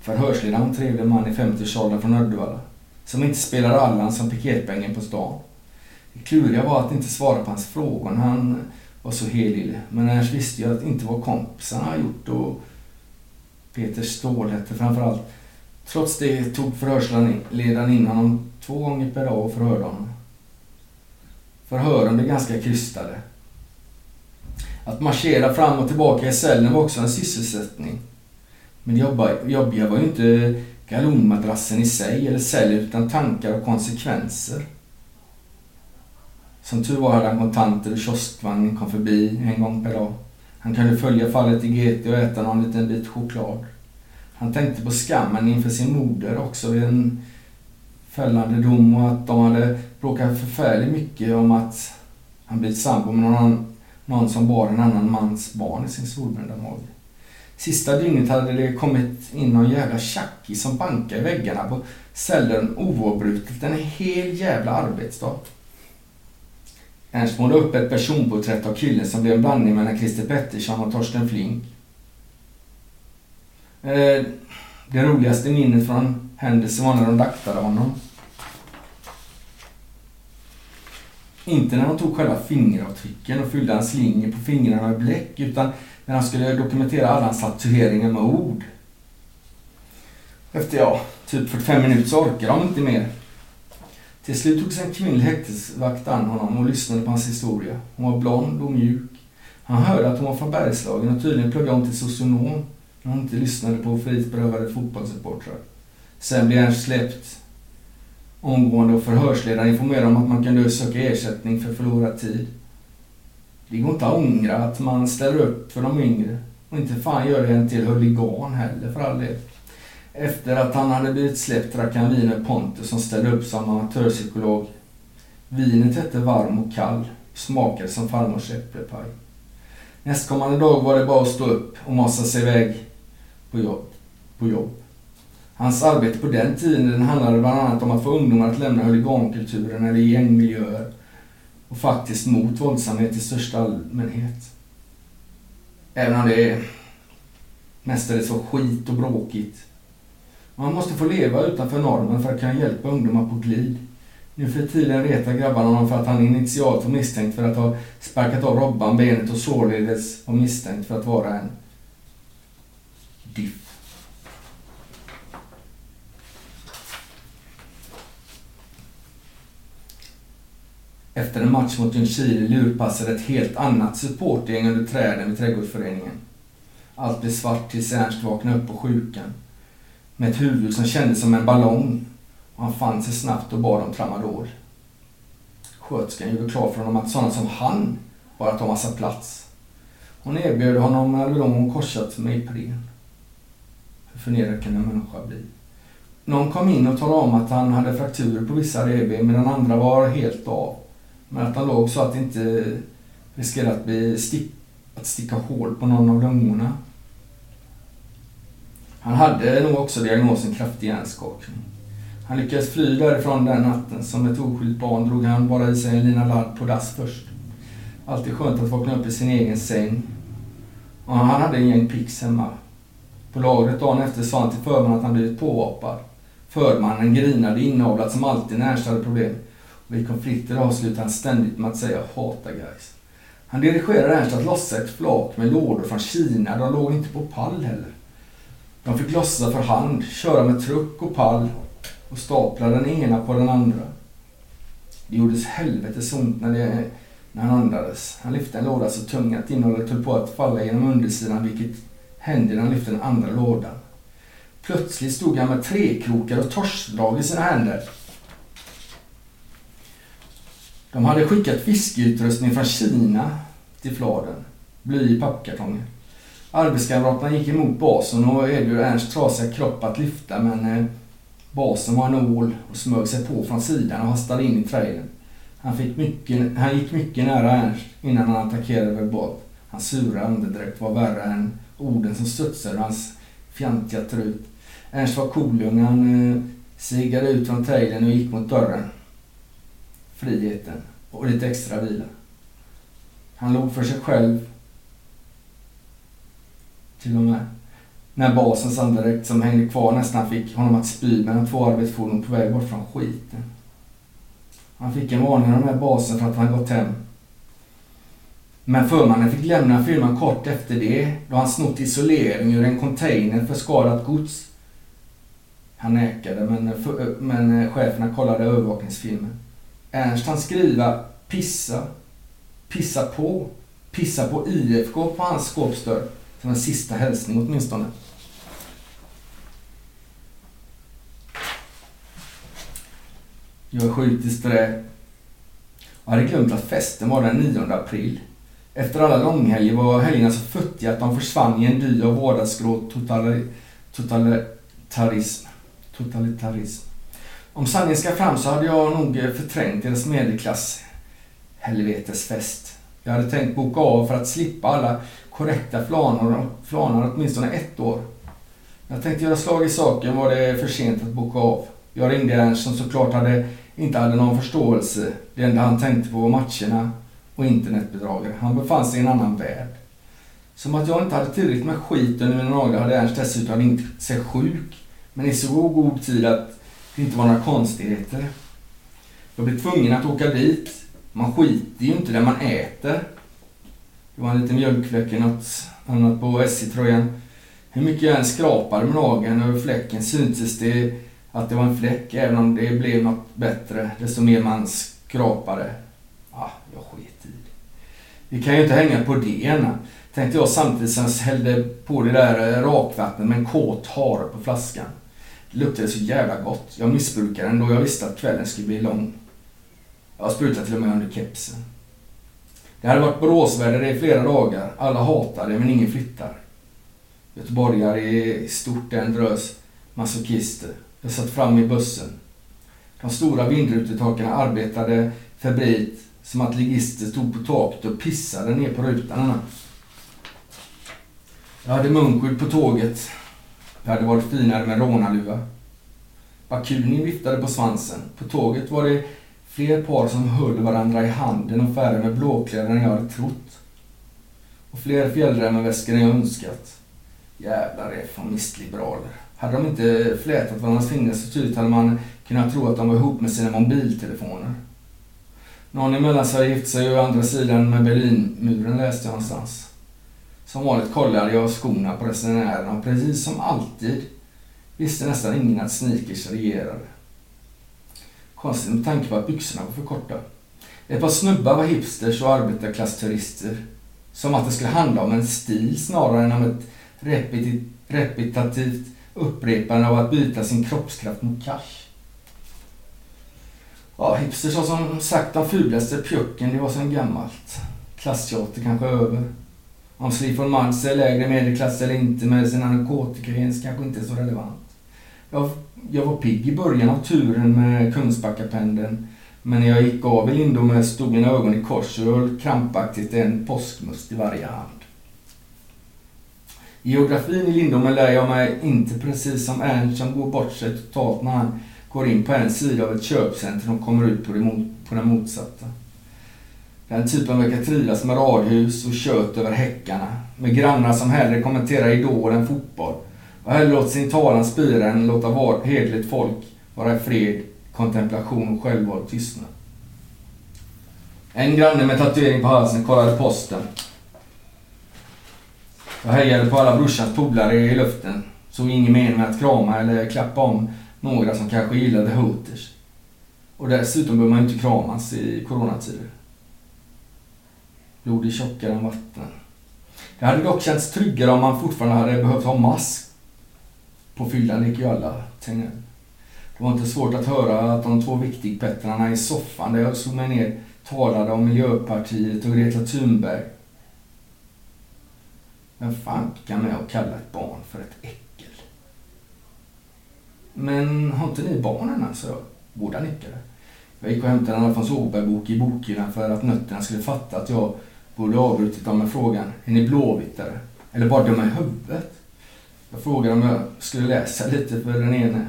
Förhörsledaren var en trevlig man i 50-årsåldern från Uddevalla. Som inte spelade Allan som piketbängen på stan. Det kluriga var att inte svara på hans frågor när han var så helylle. Men Ernst visste ju att inte vad kompisarna har gjort och Peter Ståhl hette framförallt. Trots det tog förhörsledaren in honom två gånger per dag och förhörde honom. Förhören blev ganska krystade. Att marschera fram och tillbaka i cellen var också en sysselsättning. Men det jobbiga var ju inte galonmadrassen i sig eller cellen utan tankar och konsekvenser. Som tur var hade han kontanter och kioskvagn kom förbi en gång per dag. Han kunde följa fallet i GT och äta någon liten bit choklad. Han tänkte på skammen inför sin moder också vid en fällande dom och att de hade bråkat förfärligt mycket om att han blivit sambo med någon, någon som bar en annan mans barn i sin solbrända mage. Sista dygnet hade det kommit in någon jävla tjackis som bankade i väggarna på cellen oavbrutet en hel jävla arbetsdag. Ernst målade upp ett personporträtt av killen som blev en blandning mellan Christer Pettersson och Torsten Flink. Eh, det roligaste minnet från händelsen var när de daktade honom. Inte när de tog själva fingeravtrycken och fyllde hans linjer på fingrarna med bläck utan när han skulle dokumentera alla hans tatueringar med ord. Efter, ja, typ 45 minuter så orkade de inte mer. Till slut togs en kvinnlig häktesvakt an honom och lyssnade på hans historia. Hon var blond och mjuk. Han hörde att hon var från Bergslagen och tydligen pluggade hon till socionom när hon inte lyssnade på frihetsberövade fotbollssupportrar. Sen blev Ernst släppt omgående och förhörsledaren informerade om att man kunde söka ersättning för förlorad tid. Det går inte att ångra att man ställer upp för de yngre. Och inte fan gör det en till huligan heller för all del. Efter att han hade blivit släppt drack han vin med Pontus som ställde upp som amatörpsykolog. Vinet hette Varm och kall. Smakade som farmors äppelpaj. Nästkommande dag var det bara att stå upp och masa sig iväg på jobb. På jobb. Hans arbete på den tiden handlade bland annat om att få ungdomar att lämna huligankulturen eller gängmiljöer och faktiskt mot våldsamhet i största allmänhet. Även om det mestadels var skit och bråkigt. Man måste få leva utanför normen för att kunna hjälpa ungdomar på glid. Nu för tiden retar grabbarna honom för att han initialt var misstänkt för att ha sparkat av Robban benet och således var misstänkt för att vara en diff. Efter en match mot Ljungskile lurpassade ett helt annat supportgäng under träden vid trädgårdsföreningen. Allt blev svart tills Ernst vaknade upp på sjukan. Med ett huvud som kändes som en ballong. Och han fann sig snabbt och bad om tramadol. Sköterskan gjorde klart för honom att sådana som han bara tar massa plats. Hon erbjöd honom Alvedon korsat med Ipren. Hur förnedrad kan en människa bli? Någon kom in och talade om att han hade frakturer på vissa revben medan andra var helt av. Men att han låg så att det inte riskerade att, bli stick, att sticka hål på någon av lungorna. Han hade nog också diagnosen kraftig hjärnskakning. Han lyckades fly därifrån den natten. Som ett oskyldigt barn drog han bara i sig en lina ladd på dass först. Alltid skönt att vakna upp i sin egen säng. Och han hade en gäng pix hemma. På lagret dagen efter sa han till förmannen att han blivit påhoppad. Förmannen grinade inavlat som alltid när Ernst hade problem. Och vid konflikter avslutade han ständigt med att säga hata guys. Han dirigerade Ernst att lossa ett flak med lådor från Kina. De låg inte på pall heller. De fick lossa för hand, köra med truck och pall och stapla den ena på den andra. Det gjordes helvetes ont när, det, när han andades. Han lyfte en låda så tung att innehållet höll på att falla genom undersidan vilket hände när han lyfte den andra lådan. Plötsligt stod han med trekrokar och torskdrag i sina händer. De hade skickat fiskeutrustning från Kina till Fladen. Bly i pappkartonger. Arbetskamraterna gick emot basen och erbjöd Ernst trasiga kropp att lyfta men eh, basen var en ål och smög sig på från sidan och hastade in i trailern. Han, fick mycket, han gick mycket nära Ernst innan han attackerade verbalt. Hans sura andedräkt var värre än orden som studsade ur hans fjantiga trut. Ernst var kolugn. Han eh, segade ut från trailern och gick mot dörren. Friheten och lite extra vila. Han låg för sig själv. Till och med. När basen andedräkt som hängde kvar nästan fick honom att spy mellan två arbetsfordon på väg bort från skiten. Han fick en varning av den här basen för att han gått hem. Men förmannen fick lämna firman kort efter det då han snott isolering ur en container för skadat gods. Han nekade men, för, men cheferna kollade övervakningsfilmen. Ernst han skriva pissa, pissa på, pissa på IFK på hans skåpsdörr. Som en sista hälsning åtminstone. Jag är sjukt disträ. Jag hade glömt att festen var den 9 april. Efter alla långhelger var helgerna så futtiga att de försvann i en dy av vardagsgrå totalitarism. totalitarism. Om sanningen ska fram så hade jag nog eh, förträngt deras medelklass helvetesfest. Jag hade tänkt boka av för att slippa alla korrekta flanor, flanor åtminstone ett år. Jag tänkte göra slag i saken var det för sent att boka av. Jag ringde Ernst som såklart hade, inte hade någon förståelse. Det enda han tänkte på var matcherna och internetbedragare. Han befann sig i en annan värld. Som att jag inte hade tillräckligt med skit under mina naglar hade Ernst dessutom ringt sig sjuk. Men i så god tid att det inte var några konstigheter. Jag blev tvungen att åka dit. Man skiter ju inte där man äter. Det var en liten mjölkfläck i något annat på SJ-tröjan. Hur mycket jag än skrapade med nageln över fläcken syntes det att det var en fläck även om det blev något bättre desto mer man skrapade. Ah, jag sket i det. Vi kan ju inte hänga på det ena. Tänkte jag samtidigt som jag hällde på det där eh, rakvattnet med en kåt hare på flaskan. Det luktade så jävla gott. Jag missbrukade den då jag visste att kvällen skulle bli lång. Jag sprutade till och med under kepsen. Det hade varit Boråsväder i flera dagar. Alla hatar det men ingen flyttar. Göteborgare är i stort en drös masochister. Jag satt fram i bussen. De stora vindrutetakarna arbetade febrilt som att ligister stod på taket och pissade ner på rutan. Jag hade munskydd på tåget. Det hade varit finare med rånarluva. Bakunin viftade på svansen. På tåget var det fler par som höll varandra i handen och färre med blåkläder än jag hade trott. Och fler fjällrävenväskor än jag önskat. Jävla reformistliberaler. Hade de inte flätat varandras fingrar så tydligt hade man kunnat tro att de var ihop med sina mobiltelefoner. Någon i Mellansverige sig å andra sidan med Berlinmuren läste jag någonstans. Som vanligt kollade jag skorna på resenärerna och precis som alltid visste nästan ingen att sneakers regerade. Konstigt med tanke på att byxorna var för korta. Ett par snubbar var hipsters och arbetarklassturister. Som att det skulle handla om en stil snarare än om ett repetitivt upprepande av att byta sin kroppskraft mot cash. Ja, hipsters har som sagt de fulaste pjucken, det var sedan gammalt. Klassteater kanske över. Om Sli von Marx är lägre medelklass eller inte med sina narkotikagens kanske inte är så relevant. Jag, jag var pigg i början av turen med Kungsbackapendeln. Men när jag gick av i Lindome stod mina ögon i kors och höll krampaktigt en påskmust i varje hand. Geografin i Lindome lär jag mig inte precis som Ernst som går bort sig totalt när han går in på en sida av ett köpcentrum och kommer ut på, det, på den motsatta. Den typen verkar trivas med radhus och kött över häckarna. Med grannar som hellre kommenterar Idol än fotboll. Och hellre låter sin talan spira än låta hedligt folk vara i fred, kontemplation och självvald tystnad. En granne med tatuering på halsen kollade posten. Jag hejade på alla brorsans polare i luften. Såg ingen mening med att krama eller klappa om några som kanske gillade Hooters. Och dessutom behöver man ju inte kramas i coronatider. Blod är tjockare än vatten. Det hade dock känts tryggare om man fortfarande hade behövt ha mask på fyllan, gick ju alla. Det var inte svårt att höra att de två viktigpettrarna i soffan där jag slog mig ner talade om Miljöpartiet och Greta Thunberg. Vem fan kan med att kalla ett barn för ett äckel? Men har inte ni barn än alltså? Båda nickade. Jag gick och hämtade en Alfons Åberg-bok i bokhyllan för att nötterna skulle fatta att jag borde avbrutit dem med frågan Är ni blåvittare? Eller bara dumma i huvudet? Jag frågade om jag skulle läsa lite för den ene.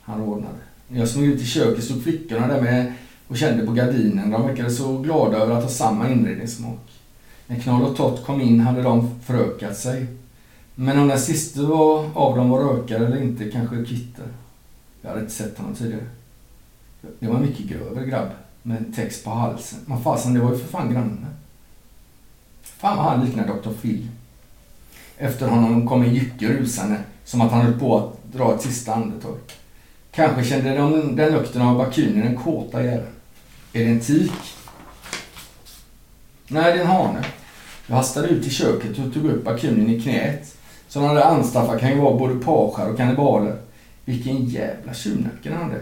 Han rodnade. När jag smög ut i köket stod flickorna där med och kände på gardinen. De verkade så glada över att ha samma inredningssmak. När Knoll och Tott kom in hade de förökat sig. Men om den sista av dem var rökare eller inte kanske kvittar. Jag hade inte sett honom tidigare. Det var en mycket grövre grabb med text på halsen. Men fasen, det var ju för fan grannen. Fan vad han liknar Dr. Phil. Efter honom kom en jycke rusande, som att han höll på att dra ett sista andetag. Kanske kände de den lukten av bakunen den kåta jäveln. Är det en tik? Nej, det är en hane. Jag hastade ut i köket och tog upp bakunen i knät. Sådana där anstaffar kan ju vara både pager och kannibaler. Vilken jävla tjuvnacke han hade.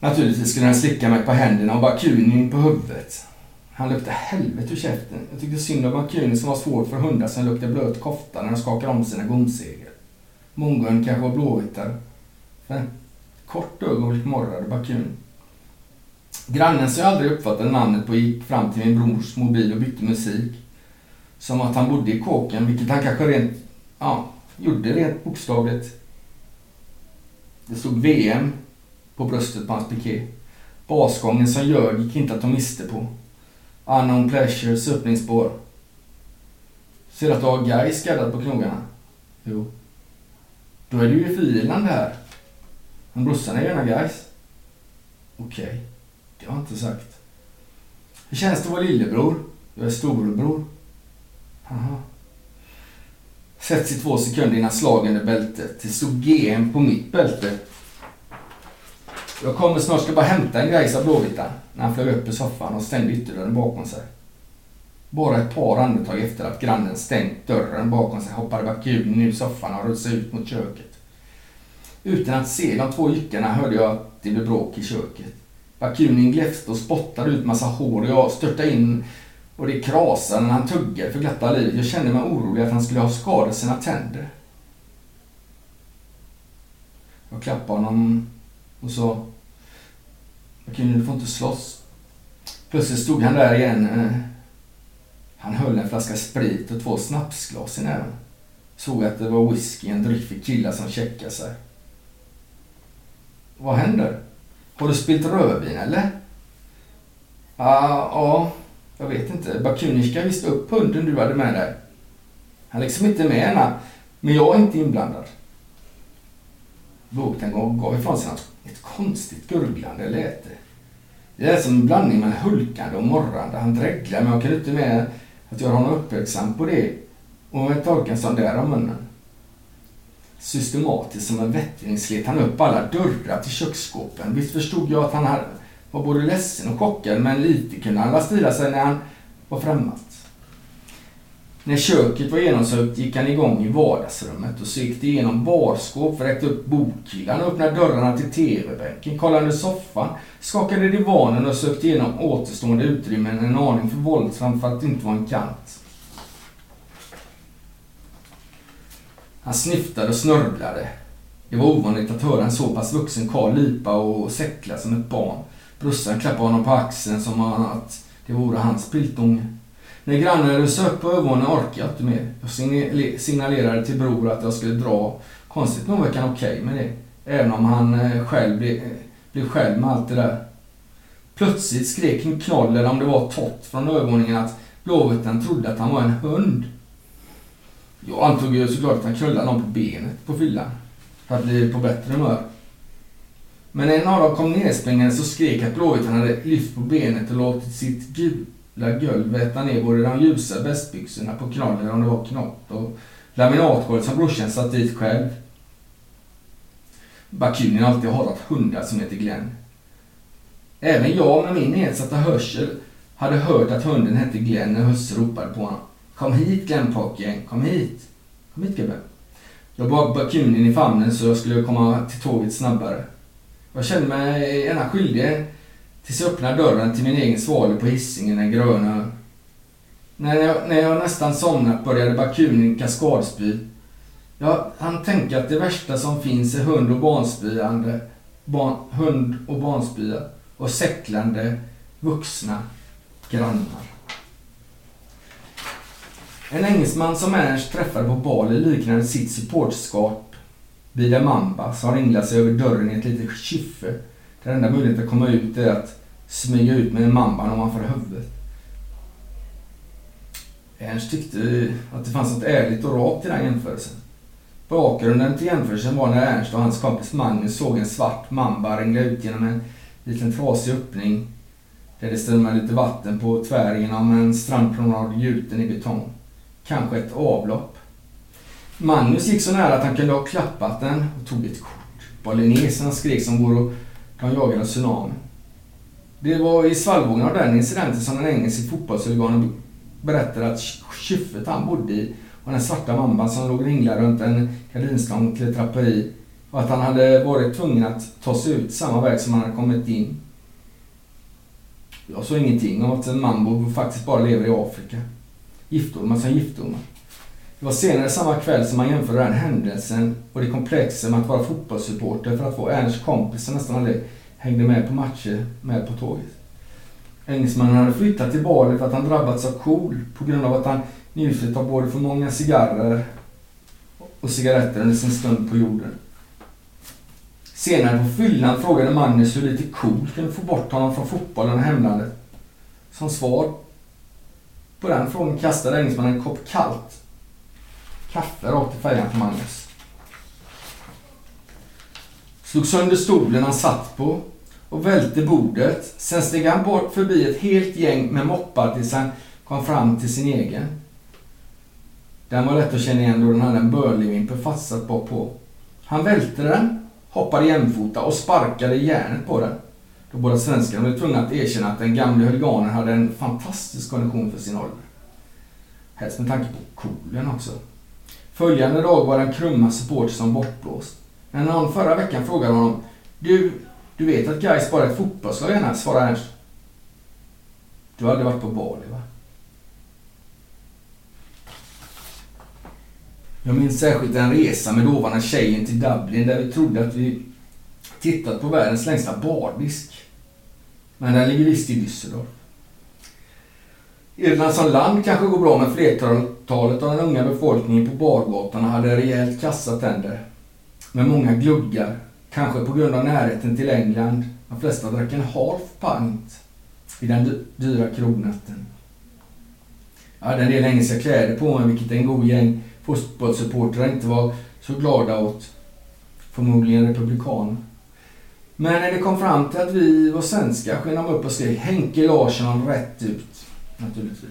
Naturligtvis skulle den slicka mig på händerna och bakunin på huvudet. Han luktade helvete ur käften. Jag tyckte synd om Bakuni som var svår för hundar som luktar blöt kofta när de skakar om sina gomsegel. Mongon kanske var blåvittar. Men kort ögonblick morrade bakunin. Grannen som jag aldrig uppfattade namnet på gick fram till min brors mobil och bytte musik. Som att han bodde i kåken, vilket han kanske rent, ja, gjorde rent bokstavligt. Det stod VM på bröstet på hans piké. Basgången som ljög gick inte att ta miste på. Unknown Pleasures öppningsspår. Ser du att du har Gais gaddat på knogarna? Jo. Då är du ju i det här. Men brorsan är gärna Gais. Okej. Okay. Det har jag inte sagt. Hur känns det att vara lillebror? Jag är storebror. Aha. Sätts i två sekunder innan slagen i bältet. Det stod GM på mitt bälte. Jag kommer snart ska bara hämta en grej sa Blåvita när han flög upp i soffan och stängde ytterdörren bakom sig. Bara ett par andetag efter att grannen stängt dörren bakom sig hoppade Bakunin ur soffan och rusade sig ut mot köket. Utan att se de två jyckarna hörde jag att det blev bråk i köket. Bakunin gläfste och spottade ut massa hår och jag störtade in och det krasade när han tuggade för glatta livet. Jag kände mig orolig att han skulle ha skadat sina tänder. Jag klappade honom och sa Okej, du får inte slåss. Plötsligt stod han där igen. Eh. Han höll en flaska sprit och två snapsglas i näven. Såg att det var whisky, en dryck för killar som checkade sig. Vad händer? Har du spilt rödvin eller? Ja, ja, jag vet inte. Bakunishka visste upp hunden du hade med dig. Han är liksom inte med ena, men jag är inte inblandad. Båten gav ifrån sig ett konstigt gurglande läte. Det är som en blandning mellan hulkande och morrande. Han dreglade, men jag kunde inte med att göra honom uppmärksam på det och med där om munnen. Systematiskt som en vettring slet han upp alla dörrar till köksskåpen. Visst förstod jag att han var både ledsen och chockad men lite kunde han stila sig när han var främmande. När köket var genomsökt gick han igång i vardagsrummet och sökte igenom barskåp, räckte upp bokhyllan, öppnade dörrarna till TV-bänken, kollade soffan, skakade divanen och sökte igenom återstående utrymmen en aning för våldsamt för att det inte var en kant. Han snyftade och snörvlade. Det var ovanligt att höra en så pass vuxen karl lipa och säckla som ett barn. Brorsan klappade honom på axeln som att det vore hans piltunge. När grannen hade sökt på övervåningen orkade jag inte mer. Jag signalerade till bror att jag skulle dra. Konstigt nog verkar han okej okay med det. Även om han eh, själv eh, blev, blev själv med allt det där. Plötsligt skrek Knoll, eller om det var Tott från övervåningen, att Blåvitten trodde att han var en hund. Jag antog ju såklart att han knullade någon på benet på fyllan. För att bli på bättre humör. Men en av dem kom nerspringande så skrek att Blåvitten hade lyft på benet och låtit sitt gulv väta ner både de ljusa västbyxorna på knollen om det var knott och laminatgolvet som brorsan satt dit själv. Bakunin alltid hållat hundar som heter Glenn. Även jag med min nedsatta hörsel hade hört att hunden hette Glenn när husse ropade på honom. Kom hit Glenn pojken, kom hit. Kom hit gubben. Jag bar Bakunin i famnen så jag skulle komma till tåget snabbare. Jag kände mig ena skyldig tills jag öppnade dörren till min egen svalor på Hisingen en gröna. När jag, när jag nästan somnat började Bakunin kaskadspy. Jag han tänka att det värsta som finns är hund och barnspyande, barn, hund och barnspya och säcklande vuxna grannar. En engelsman som Ernst träffade på Bali liknade sitt supportskap vid en mamba som ringlade sig över dörren i ett litet kyffe den enda möjligheten att komma ut är att smyga ut med en mamba ovanför huvudet. Ernst tyckte att det fanns något ärligt och rakt i den jämförelsen. Bakgrunden till jämförelsen var när Ernst och hans kompis Magnus såg en svart mamba ringla ut genom en liten trasig öppning där det strömmade lite vatten på tvären genom en strandpromenad gjuten i betong. Kanske ett avlopp. Magnus gick så nära att han kunde ha klappat den och tog ett kort. Balineserna skrek som vore de jagade en tsunami. Det var i svallvågen av den incidenten som den engelske fotbollshuliganen berättade att kyffet han bodde i och den svarta mamban som låg ringlad runt en gardinstång till ett draperi och att han hade varit tvungen att ta sig ut samma väg som han hade kommit in. Jag såg ingenting om att en mambo faktiskt bara lever i Afrika. Giftormar som giftormar. Det var senare samma kväll som man jämförde den händelsen och det komplexa med att vara fotbollssupporter för att få Ernsts kompisar nästan aldrig hängde med på matcher med på tåget. Engelsmannen hade flyttat till Bali för att han drabbats av KOL på grund av att han njutit av både för många cigarrer och cigaretter under sin stund på jorden. Senare på fyllan frågade Magnus hur lite KOL kunde få bort honom från fotbollen och hemlandet. Som svar på den frågan kastade engelsmannen en kopp kallt kaffe rakt i färjan på Magnus. Slog sönder stolen han satt på och välte bordet. Sen steg han bort förbi ett helt gäng med moppar tills han kom fram till sin egen. Den var lätt att känna igen då den hade en Burley-vimpel fastsatt bak på. Han välte den, hoppade jämfota och sparkade järnet på den. Då båda svenskarna blev tvungna att erkänna att den gamle huliganen hade en fantastisk kondition för sin ålder. Helst med tanke på kolen också. Följande dag var den krumma supporter som bortblåst. När någon förra veckan frågade honom Du, du vet att Gais bara är ett fotbollslag här? svarade Ernst. Du har aldrig varit på Bali va? Jag minns särskilt en resa med dåvarande tjejen till Dublin där vi trodde att vi tittat på världens längsta bardisk. Men den ligger visst i Düsseldorf. Irland som land kanske går bra men flertalet av den unga befolkningen på bargatorna hade rejält kassa tänder. Med många gluggar, kanske på grund av närheten till England. De flesta drack en half pint i den dyra krognatten. Jag hade en del engelska kläder på mig, vilket en god gäng fotbollssupportrar inte var så glada åt. Förmodligen republikaner. Men när det kom fram till att vi var svenskar sken de upp och skrek Henke Larsson rätt ut. Naturligtvis.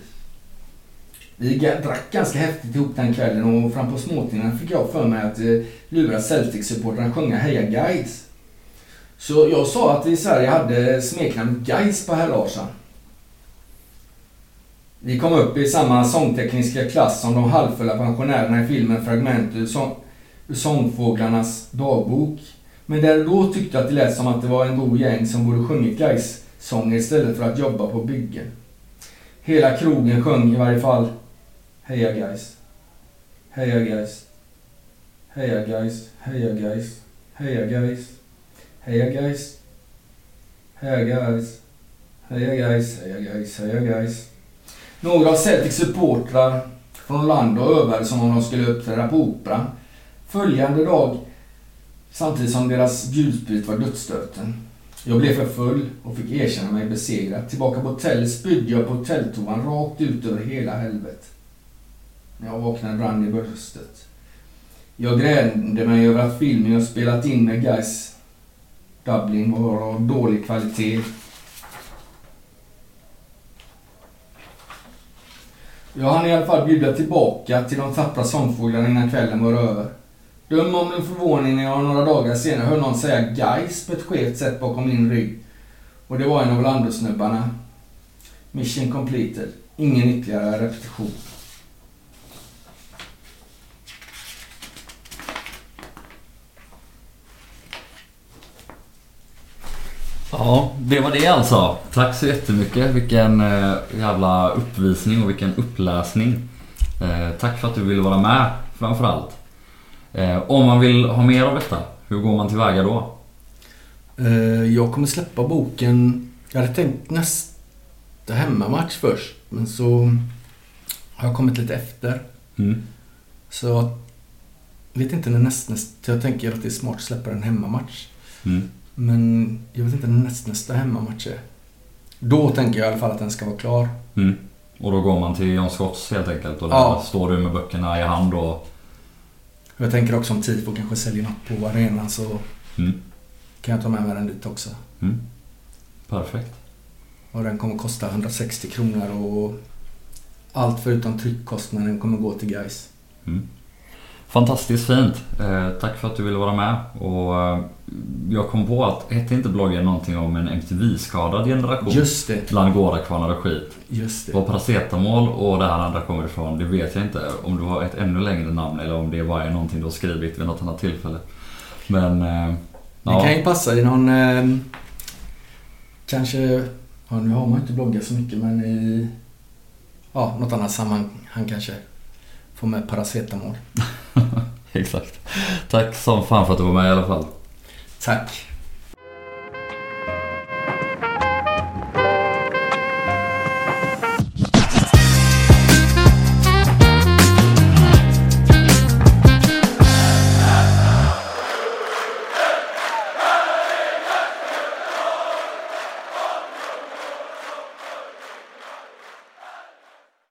Vi drack ganska häftigt ihop den kvällen och fram på småtimmarna fick jag för mig att eh, lura Celtic-supportrarna att sjunga Heja Guys. Så jag sa att vi i Sverige hade smeknamnet Guys på herr Larsson. Vi kom upp i samma sångtekniska klass som de halvfulla pensionärerna i filmen Fragment ur, sång, ur Sångfåglarnas dagbok. Men där då tyckte jag att det lät som att det var en god gäng som borde sjungit guys sånger istället för att jobba på byggen. Hela krogen sjöng i varje fall Heja guys. Heja guys. Heja guys. Heja guys. Heja guys. Heja guys. Heja guys. Heja guys. Heja guys. Heja guys. Några av Celtics supportrar från land och övade som om de skulle uppträda på Operan. Följande dag, samtidigt som deras gulsprit var dödsstöten. Jag blev för full och fick erkänna mig besegrad. Tillbaka på hotellet spydde jag på hotelltoan rakt ut över hela helvetet. När jag vaknade brann i bröstet. Jag grämde mig över att filmen jag spelat in med Guys Dublin var av dålig kvalitet. Jag hann i alla fall bjuda tillbaka till de tappra sångfåglarna innan kvällen var över. Döm om min förvåning när jag några dagar senare hör någon säga guys på ett skevt sätt bakom min rygg. Och det var en av Landosnubbarna. Mission completed. Ingen ytterligare repetition. Ja, det var det alltså. Tack så jättemycket. Vilken eh, jävla uppvisning och vilken uppläsning. Eh, tack för att du ville vara med framförallt. Eh, om man vill ha mer av detta, hur går man tillväga då? Eh, Jag kommer släppa boken... Jag hade tänkt nästa hemmamatch först. Men så har jag kommit lite efter. Mm. Så jag vet inte när nästnästa... Jag tänker att det är smart att släppa en hemmamatch. Mm. Men jag vet inte när nästnästa hemmamatch är. Då tänker jag i alla fall att den ska vara klar. Mm. Och då går man till John Scotts helt enkelt och där Ja. står du med böckerna i hand och... Jag tänker också om Tifo kanske säljer något på arenan så Mm. kan jag ta med mig den dit också. Mm. Perfekt. Och den kommer kosta 160 kronor och allt förutom tryckkostnaden kommer gå till guys. Mm. Fantastiskt fint. Eh, tack för att du ville vara med. Och eh, jag kom på att, hette inte bloggen någonting om en MTV-skadad generation? Just det, Bland gårdakvarnar och skit. just det. Var paracetamol och det här andra kommer ifrån, det vet jag inte. Om du har ett ännu längre namn eller om det bara är någonting du har skrivit vid något annat tillfälle. Men... Eh, Det ja. kan ju passa i någon... Eh, kanske... Ja, nu har man inte bloggat så mycket men i... Ja, något annat sammanhang han kanske får med paracetamol. Exakt. Tack som fan för att du var med i alla fall. Tack.